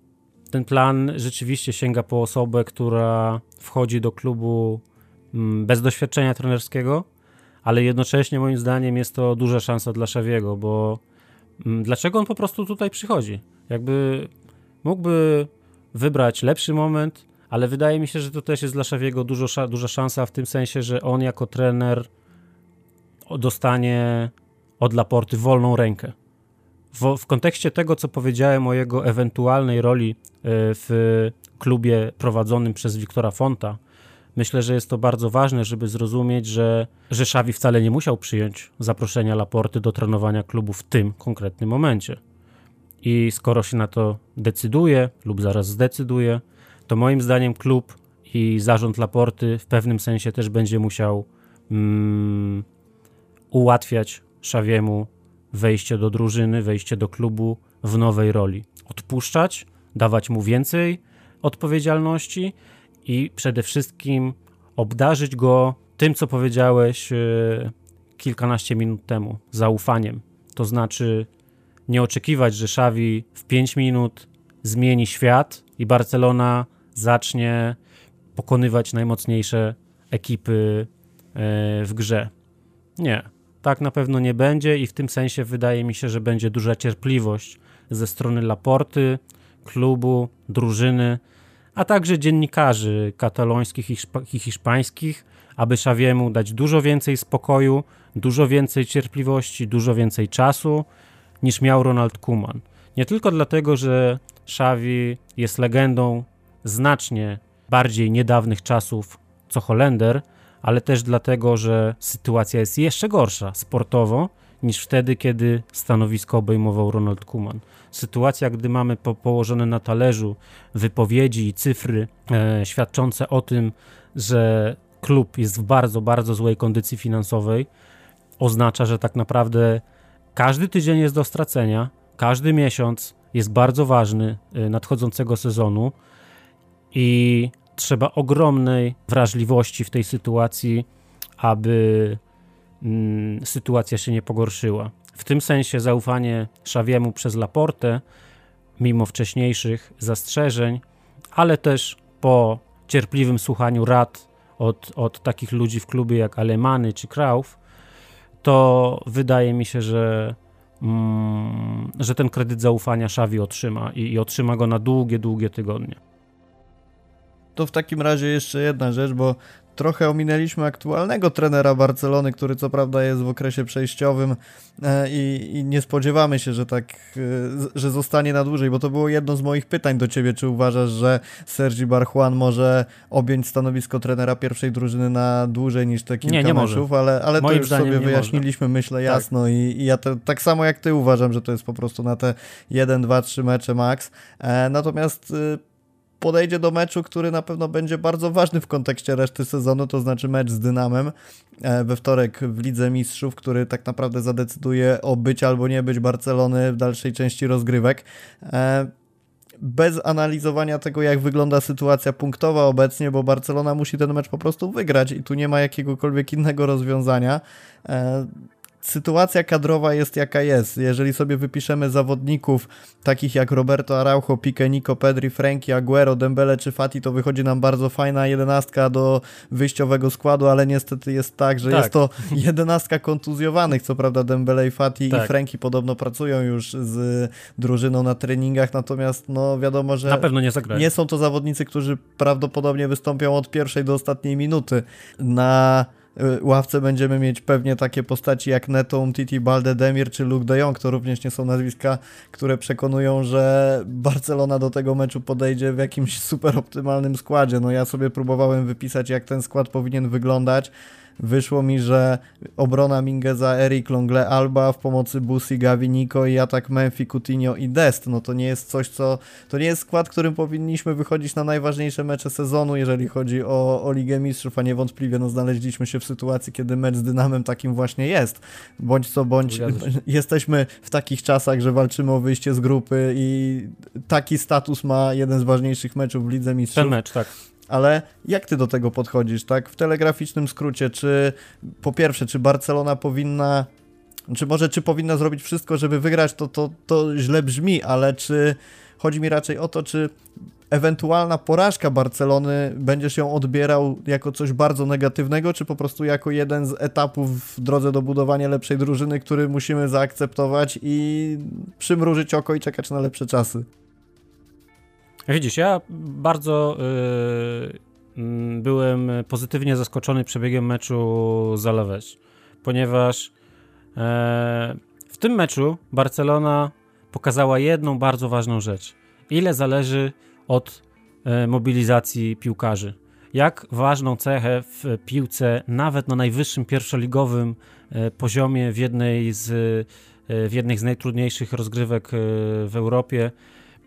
Ten plan rzeczywiście sięga po osobę, która wchodzi do klubu mm, bez doświadczenia trenerskiego, ale jednocześnie moim zdaniem jest to duża szansa dla Szawiego, bo mm, dlaczego on po prostu tutaj przychodzi? Jakby mógłby wybrać lepszy moment, ale wydaje mi się, że to też jest dla Szawiego dużo, duża szansa w tym sensie, że on jako trener dostanie od Laporty wolną rękę. W, w, kontekście tego, co powiedziałem o jego ewentualnej roli e, w klubie prowadzonym przez Wiktora Fonta, myślę, że jest to bardzo ważne, żeby zrozumieć, że, że Xavi wcale nie musiał przyjąć zaproszenia Laporty do trenowania klubu w tym konkretnym momencie. I skoro się na to decyduje lub zaraz zdecyduje, to moim zdaniem klub i zarząd Laporty w pewnym sensie też będzie musiał mm, ułatwiać Szawiemu wejście do drużyny, wejście do klubu w nowej roli. Odpuszczać, dawać mu więcej odpowiedzialności i przede wszystkim obdarzyć go tym, co powiedziałeś e, kilkanaście minut temu, zaufaniem. To znaczy nie oczekiwać, że Szawi w 5 minut zmieni świat i Barcelona zacznie pokonywać najmocniejsze ekipy e, w grze. Nie, tak na pewno nie będzie i w tym sensie wydaje mi się, że będzie duża cierpliwość ze strony Laporty, klubu, drużyny, a także dziennikarzy katalońskich i hiszpańskich, aby Szawiemu dać dużo więcej spokoju, dużo więcej cierpliwości, dużo więcej czasu niż miał Ronald Koeman. Nie tylko dlatego, że Xavi jest legendą znacznie bardziej niedawnych czasów co Holender, ale też dlatego, że sytuacja jest jeszcze gorsza sportowo niż wtedy, kiedy stanowisko obejmował Ronald Koeman. Sytuacja, gdy mamy po, położone na talerzu wypowiedzi i cyfry e, świadczące o tym, że klub jest w bardzo, bardzo złej kondycji finansowej, oznacza, że tak naprawdę każdy tydzień jest do stracenia, każdy miesiąc jest bardzo ważny e, nadchodzącego sezonu i trzeba ogromnej wrażliwości w tej sytuacji, aby mm, sytuacja się nie pogorszyła. W tym sensie zaufanie Szawiemu przez Laportę, mimo wcześniejszych zastrzeżeń, ale też po cierpliwym słuchaniu rad od, od takich ludzi w klubie jak Alemany czy Krauf, to wydaje mi się, że, mm, że ten kredyt zaufania Szawi otrzyma i, i otrzyma go na długie, długie tygodnie. To w takim razie jeszcze jedna rzecz, bo trochę ominęliśmy aktualnego trenera Barcelony, który co prawda jest w okresie przejściowym e, i, i, nie spodziewamy się, że tak, e, że zostanie na dłużej, bo to było jedno z moich pytań do ciebie, czy uważasz, że Sergi Barjuan może objąć stanowisko trenera pierwszej drużyny na dłużej niż te kilka nie, nie meczów, może. ale, ale to już sobie wyjaśniliśmy, może. myślę, tak. jasno tak. i, i, ja te, tak samo jak ty uważam, że to jest po prostu na te 1, 2, 3 mecze max. E, natomiast podejdzie do meczu, który na pewno będzie bardzo ważny w kontekście reszty sezonu, to znaczy mecz z Dynamem e, we wtorek w Lidze Mistrzów, który tak naprawdę zadecyduje o być albo nie być Barcelony w dalszej części rozgrywek. E, bez analizowania tego, jak wygląda sytuacja punktowa obecnie, bo Barcelona musi ten mecz po prostu wygrać i tu nie ma jakiegokolwiek innego rozwiązania e, sytuacja kadrowa jest jaka jest. Jeżeli sobie wypiszemy zawodników takich jak Roberto Araujo, Pique, Nico, Pedri, Frankie, Aguero, Dembele czy Fati, to wychodzi nam bardzo fajna jedenastka do wyjściowego składu, ale niestety jest tak, że tak. jest to <laughs> jedenastka kontuzjowanych. Co prawda Dembele i Fati tak. i Frankie podobno pracują już z drużyną na treningach, natomiast no wiadomo, że na pewno nie, nie są to zawodnicy, którzy prawdopodobnie wystąpią od pierwszej do ostatniej minuty. Na ławce będziemy mieć pewnie takie postaci jak Neto, Umtiti, Balde, Demir czy Luke de Jong. To również nie są nazwiska, które przekonują, że Barcelona do tego meczu podejdzie w jakimś <laughs> super optymalnym składzie. No ja sobie próbowałem wypisać, jak ten skład powinien wyglądać wyszło mi, że obrona Mingeza, Eric Longle, Alba w pomocy Busi, Gavi, Nico i atak Memphis, Coutinho i Dest. No to nie jest coś, co... To nie jest skład, którym powinniśmy wychodzić na najważniejsze mecze sezonu, jeżeli chodzi o, o Ligę Mistrzów, a niewątpliwie no, znaleźliśmy się w sytuacji, kiedy mecz z Dynamem takim właśnie jest. Bądź co bądź <laughs> jesteśmy w takich czasach, że walczymy o wyjście z grupy i taki status ma jeden z ważniejszych meczów w Lidze Mistrzów. Ten mecz, tak ale jak ty do tego podchodzisz, tak? W telegraficznym skrócie, czy po pierwsze, czy Barcelona powinna, czy może czy powinna zrobić wszystko, żeby wygrać, to, to, to źle brzmi, ale czy chodzi mi raczej o to, czy ewentualna porażka Barcelony będziesz ją odbierał jako coś bardzo negatywnego, czy po prostu jako jeden z etapów w drodze do budowania lepszej drużyny, który musimy zaakceptować i przymrużyć oko i czekać na lepsze czasy? Widzisz, ja bardzo yy, byłem pozytywnie zaskoczony przebiegiem meczu z Alaves, ponieważ yy, w tym meczu Barcelona pokazała jedną bardzo ważną rzecz. Ile zależy od yy, mobilizacji piłkarzy. Jak ważną cechę w piłce, nawet na najwyższym pierwszoligowym poziomie w jednej z, w jednej z najtrudniejszych rozgrywek w Europie,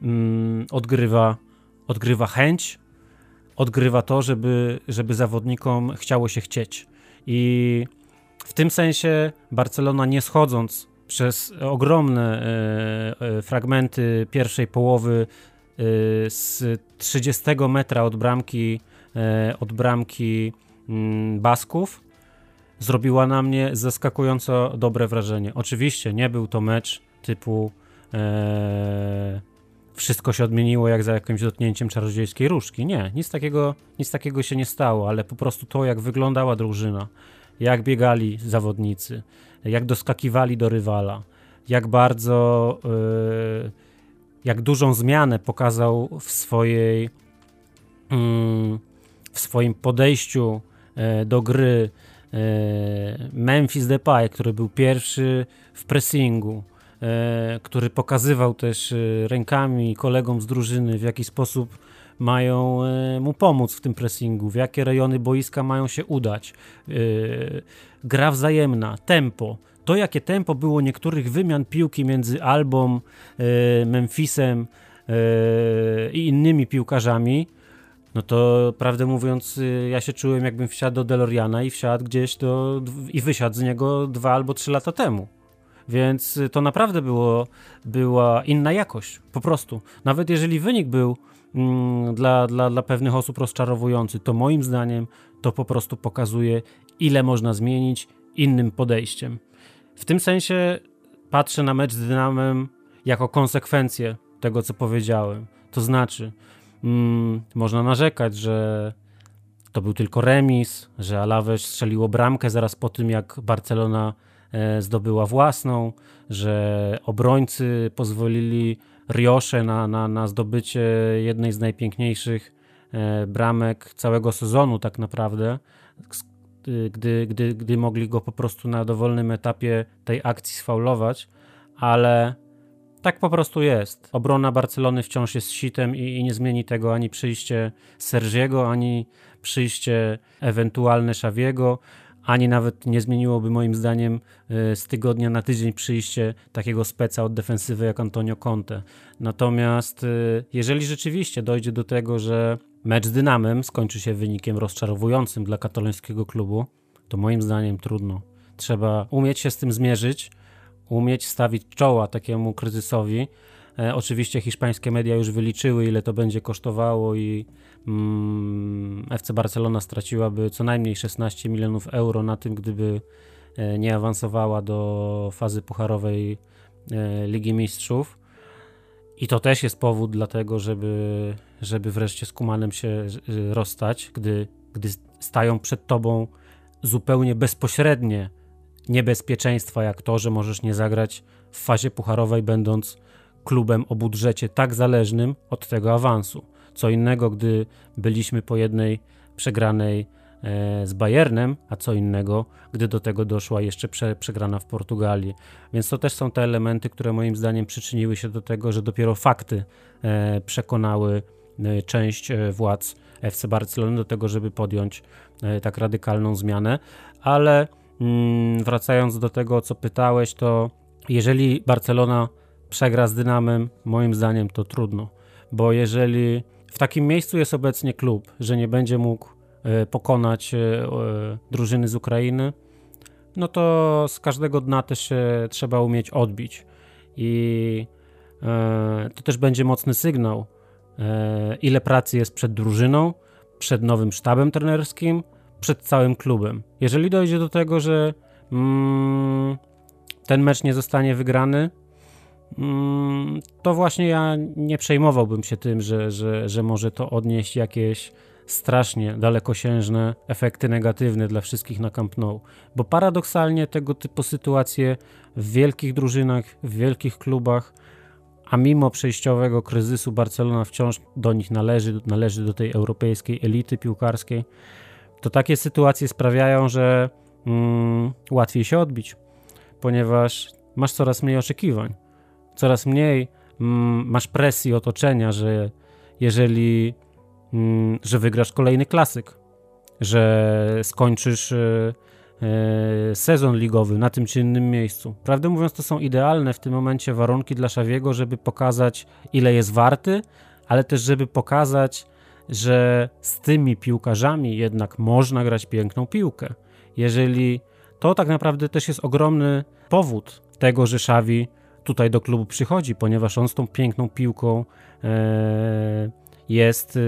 mm, odgrywa, odgrywa chęć, odgrywa to, żeby, żeby zawodnikom chciało się chcieć. I w tym sensie Barcelona nie schodząc przez ogromne e, e, fragmenty pierwszej połowy e, z 30 metra od bramki, od bramki mm, Basków, zrobiła na mnie zaskakująco dobre wrażenie. Oczywiście nie był to mecz typu wszystko się odmieniło jak za jakimś dotknięciem czarodziejskiej różdżki. Nie, nic takiego, nic takiego się nie stało, ale po prostu to, jak wyglądała drużyna, jak biegali zawodnicy, jak doskakiwali do rywala, jak bardzo, yy, jak dużą zmianę pokazał w swojej, yy, w swoim podejściu yy, do gry yy, Memphis Depay, który był pierwszy w pressingu, E, który pokazywał też e, rękami kolegom z drużyny, w jaki sposób mają e, mu pomóc w tym pressingu, w jakie rejony boiska mają się udać. Gra wzajemna, tempo. To, jakie tempo było niektórych wymian piłki między Albą, Memphisem i innymi piłkarzami, no to prawdę mówiąc, ja się czułem, jakbym wsiadł do Deloriana i wsiadł gdzieś do, i wysiadł z niego dwa albo trzy lata temu. Więc to naprawdę było, była inna jakość, po prostu. Nawet jeżeli wynik był mm, dla, dla, dla pewnych osób rozczarowujący, to moim zdaniem to po prostu pokazuje, ile można zmienić innym podejściem. W tym sensie patrzę na mecz z Dynamem jako konsekwencję tego, co powiedziałem. To znaczy, mm, można narzekać, że to był tylko remis, że Alaves strzeliło bramkę zaraz po tym, jak Barcelona zdobyła własną, że obrońcy pozwolili Riosze na, na, na zdobycie jednej z najpiękniejszych e, bramek całego sezonu tak naprawdę, gdy, gdy, gdy mogli go po prostu na dowolnym etapie tej akcji sfaulować, ale tak po prostu jest. Obrona Barcelony wciąż jest sitem i, i nie zmieni tego ani przyjście Sergiego, ani przyjście ewentualne Szawiego ani nawet nie zmieniłoby moim zdaniem y, z tygodnia na tydzień przyjście takiego speca od defensywy jak Antonio Conte. Natomiast y, jeżeli rzeczywiście dojdzie do tego, że mecz z Dynamem skończy się wynikiem rozczarowującym dla katalońskiego klubu, to moim zdaniem trudno. Trzeba umieć się z tym zmierzyć, umieć stawić czoła takiemu kryzysowi. E, oczywiście hiszpańskie media już wyliczyły, ile to będzie kosztowało i FC Barcelona straciłaby co najmniej 16 milionów euro na tym, gdyby e, nie awansowała do fazy pucharowej e, Ligi Mistrzów. I to też jest powód dlatego, żeby, żeby wreszcie z Kumanem się rozstać, gdy, gdy stają przed tobą zupełnie bezpośrednie niebezpieczeństwa, jak to, że możesz nie zagrać w fazie pucharowej, będąc klubem o budżecie tak zależnym od tego awansu. Co innego, gdy byliśmy po jednej przegranej e, z Bayernem, a co innego, gdy do tego doszła jeszcze prze, przegrana w Portugalii. Więc to też są te elementy, które moim zdaniem przyczyniły się do tego, że dopiero fakty e, przekonały e, część władz FC Barcelony do tego, żeby podjąć tak radykalną zmianę. Ale mm, wracając do tego, o co pytałeś, to jeżeli Barcelona przegra z Dynamem, moim zdaniem to trudno, bo jeżeli w takim miejscu jest obecnie klub, że nie będzie mógł e, pokonać e, drużyny z Ukrainy, no to z każdego dna też się trzeba umieć odbić. I e, to też będzie mocny sygnał, ile pracy jest przed drużyną, przed nowym sztabem trenerskim, przed całym klubem. Jeżeli dojdzie do tego, że mm, ten mecz nie zostanie wygrany, to właśnie ja nie przejmowałbym się tym, że, że, że może to odnieść jakieś strasznie dalekosiężne efekty negatywne dla wszystkich na Camp Nou. Bo paradoksalnie tego typu sytuacje w wielkich drużynach, w wielkich klubach, a mimo przejściowego kryzysu Barcelona wciąż do nich należy, należy do tej europejskiej elity piłkarskiej, to takie sytuacje sprawiają, że mm, łatwiej się odbić, ponieważ masz coraz mniej oczekiwań coraz mniej mm, masz presji otoczenia, że jeżeli, mm, że wygrasz kolejny klasyk, że skończysz y, y, sezon ligowy na tym czy innym miejscu. Prawdę mówiąc, to są idealne w tym momencie warunki dla Szawiego, żeby pokazać, ile jest warty, ale też, żeby pokazać, że z tymi piłkarzami jednak można grać piękną piłkę. Jeżeli to tak naprawdę też jest ogromny powód tego, że Xavi tutaj do klubu przychodzi, ponieważ on z tą piękną piłką e, jest, e,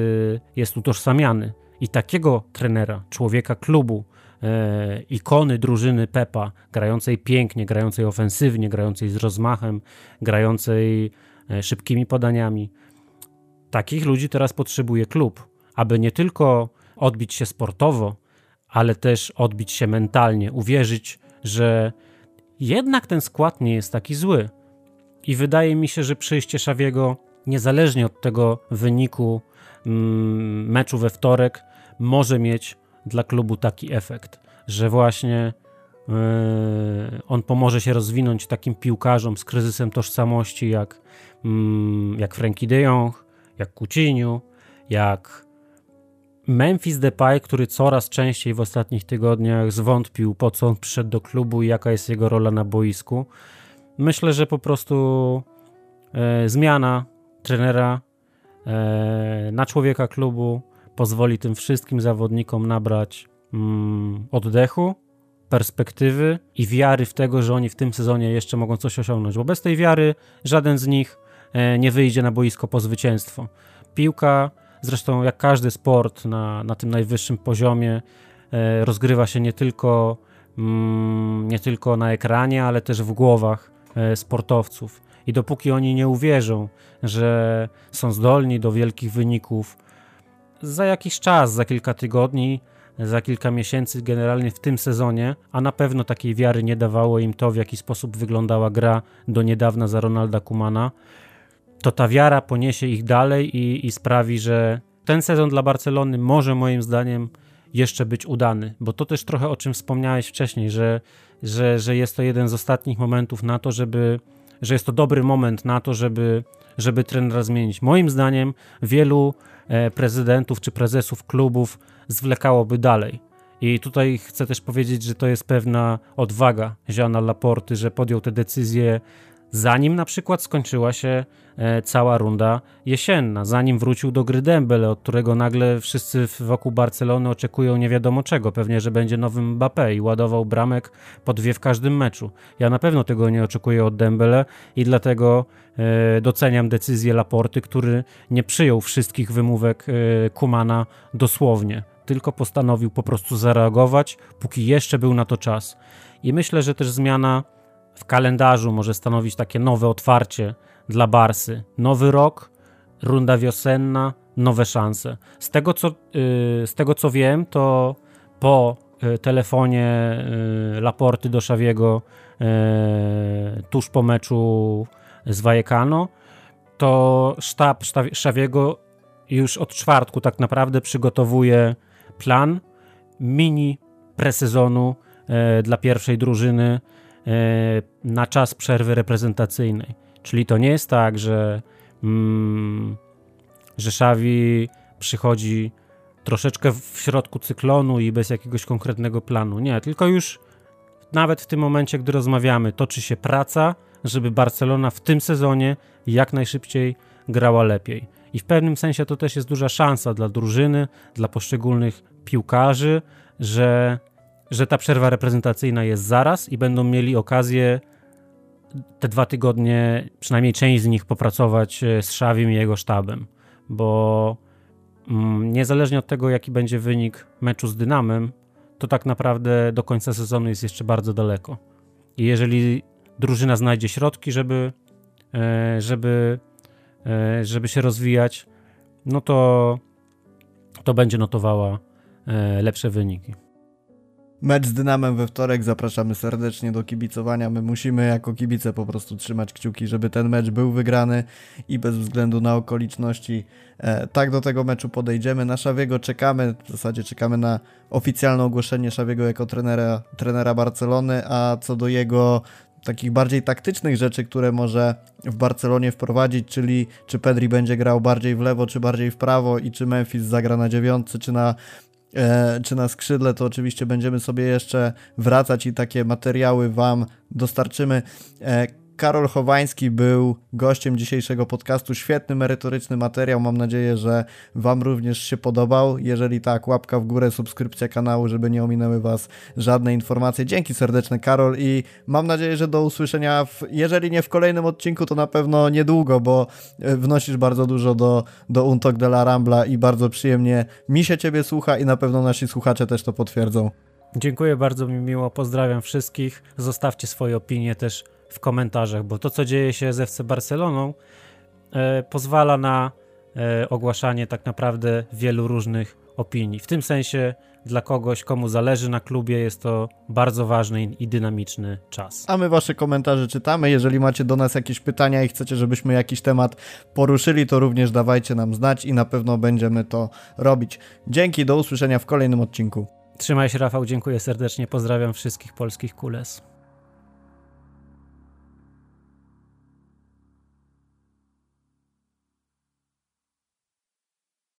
jest utożsamiany. I takiego trenera, człowieka klubu, e, ikony drużyny Pepa, grającej pięknie, grającej ofensywnie, grającej z rozmachem, grającej szybkimi podaniami, takich ludzi teraz potrzebuje klub, aby nie tylko odbić się sportowo, ale też odbić się mentalnie, uwierzyć, że jednak ten skład nie jest taki zły. I wydaje mi się, że przyjście Szawiego, niezależnie od tego wyniku mm, meczu we wtorek, może mieć dla klubu taki efekt, że właśnie yy, on pomoże się rozwinąć takim piłkarzom z kryzysem tożsamości jak, yy, jak Frankie de Jong, jak Coutinho, jak Memphis Depay, który coraz częściej w ostatnich tygodniach zwątpił, po co on przyszedł do klubu i jaka jest jego rola na boisku. Myślę, że po prostu e, zmiana trenera e, na człowieka klubu pozwoli tym wszystkim zawodnikom nabrać mm, oddechu, perspektywy i wiary w tego, że oni w tym sezonie jeszcze mogą coś osiągnąć, bo bez tej wiary żaden z nich e, nie wyjdzie na boisko po zwycięstwo. Piłka Zresztą jak każdy sport na, na tym najwyższym poziomie e, rozgrywa się nie tylko, mm, nie tylko na ekranie, ale też w głowach sportowców. I dopóki oni nie uwierzą, że są zdolni do wielkich wyników, za jakiś czas, za kilka tygodni, za kilka miesięcy, generalnie w tym sezonie, a na pewno takiej wiary nie dawało im to, w jaki sposób wyglądała gra do niedawna za Ronalda Kumana, to ta wiara poniesie ich dalej i, i sprawi, że ten sezon dla Barcelony może moim zdaniem jeszcze być udany, bo to też trochę o czym wspomniałeś wcześniej, że, że, że jest to jeden z ostatnich momentów na to, żeby, że jest to dobry moment na to, żeby, żeby trenera zmienić. Moim zdaniem wielu e, prezydentów czy prezesów klubów zwlekałoby dalej. I tutaj chcę też powiedzieć, że to jest pewna odwaga Jeana Laporty, że podjął te decyzje zanim na przykład skończyła się e, cała runda jesienna, zanim wrócił do gry Dembele, od którego nagle wszyscy wokół Barcelony oczekują nie wiadomo czego, pewnie, że będzie nowym Mbappé i ładował bramek po dwie w każdym meczu. Ja na pewno tego nie oczekuję od Dembele i dlatego e, doceniam decyzję Laporty, który nie przyjął wszystkich wymówek e, Kumana dosłownie, tylko postanowił po prostu zareagować, póki jeszcze był na to czas. I myślę, że też zmiana w kalendarzu może stanowić takie nowe otwarcie dla Barsy. Nowy rok, runda wiosenna, nowe szanse. Z tego co, yy, z tego, co wiem, to po yy, telefonie yy, Laporty do Szawiego y, tuż po meczu z Vallecano, to sztab Szawiego już od czwartku tak naprawdę przygotowuje plan mini presezonu y, dla pierwszej drużyny na czas przerwy reprezentacyjnej. Czyli to nie jest tak, że, mm, że Xavi przychodzi troszeczkę w środku cyklonu i bez jakiegoś konkretnego planu. Nie, tylko już nawet w tym momencie, gdy rozmawiamy, toczy się praca, żeby Barcelona w tym sezonie jak najszybciej grała lepiej. I w pewnym sensie to też jest duża szansa dla drużyny, dla poszczególnych piłkarzy, że że ta przerwa reprezentacyjna jest zaraz i będą mieli okazję te dwa tygodnie, przynajmniej część z nich, popracować e, z Szawim i jego sztabem, bo mm, niezależnie od tego, jaki będzie wynik meczu z Dynamem, to tak naprawdę do końca sezonu jest jeszcze bardzo daleko. I jeżeli drużyna znajdzie środki, żeby, e, żeby, e, żeby się rozwijać, no to, to będzie notowała lepsze wyniki. Mecz z Dynamem we wtorek, zapraszamy serdecznie do kibicowania. My musimy jako kibice po prostu trzymać kciuki, żeby ten mecz był wygrany i bez względu na okoliczności e, tak do tego meczu podejdziemy. Na Szawiego czekamy, w zasadzie czekamy na oficjalne ogłoszenie Szawiego jako trenera, trenera Barcelony, a co do jego takich bardziej taktycznych rzeczy, które może w Barcelonie wprowadzić, czyli czy Pedri będzie grał bardziej w lewo, czy bardziej w prawo i czy Memphis zagra na dziewiątce, czy na czy na skrzydle, to oczywiście będziemy sobie jeszcze wracać i takie materiały Wam dostarczymy. Karol Chowański był gościem dzisiejszego podcastu. Świetny, merytoryczny materiał. Mam nadzieję, że Wam również się podobał. Jeżeli tak, łapka w górę, subskrypcja kanału, żeby nie ominęły Was żadne informacje. Dzięki serdeczne, Karol, i mam nadzieję, że do usłyszenia, w, jeżeli nie w kolejnym odcinku, to na pewno niedługo, bo e, wnosisz bardzo dużo do, do Untok de la Rambla i bardzo przyjemnie mi się Ciebie słucha i na pewno nasi słuchacze też to potwierdzą. Dziękuję bardzo, mi miło, pozdrawiam wszystkich. Zostawcie swoje opinie też w komentarzach, bo to, co dzieje się z FC Barceloną, e, pozwala na e, ogłaszanie tak naprawdę wielu różnych opinii. W tym sensie dla kogoś, komu zależy na klubie, jest to bardzo ważny i dynamiczny czas. A my wasze komentarze czytamy. Jeżeli macie do nas jakieś pytania i chcecie, żebyśmy jakiś temat poruszyli, to również dawajcie nam znać i na pewno będziemy to robić. Dzięki, do usłyszenia w kolejnym odcinku. Trzymaj się, Rafał, dziękuję serdecznie, pozdrawiam wszystkich polskich kules.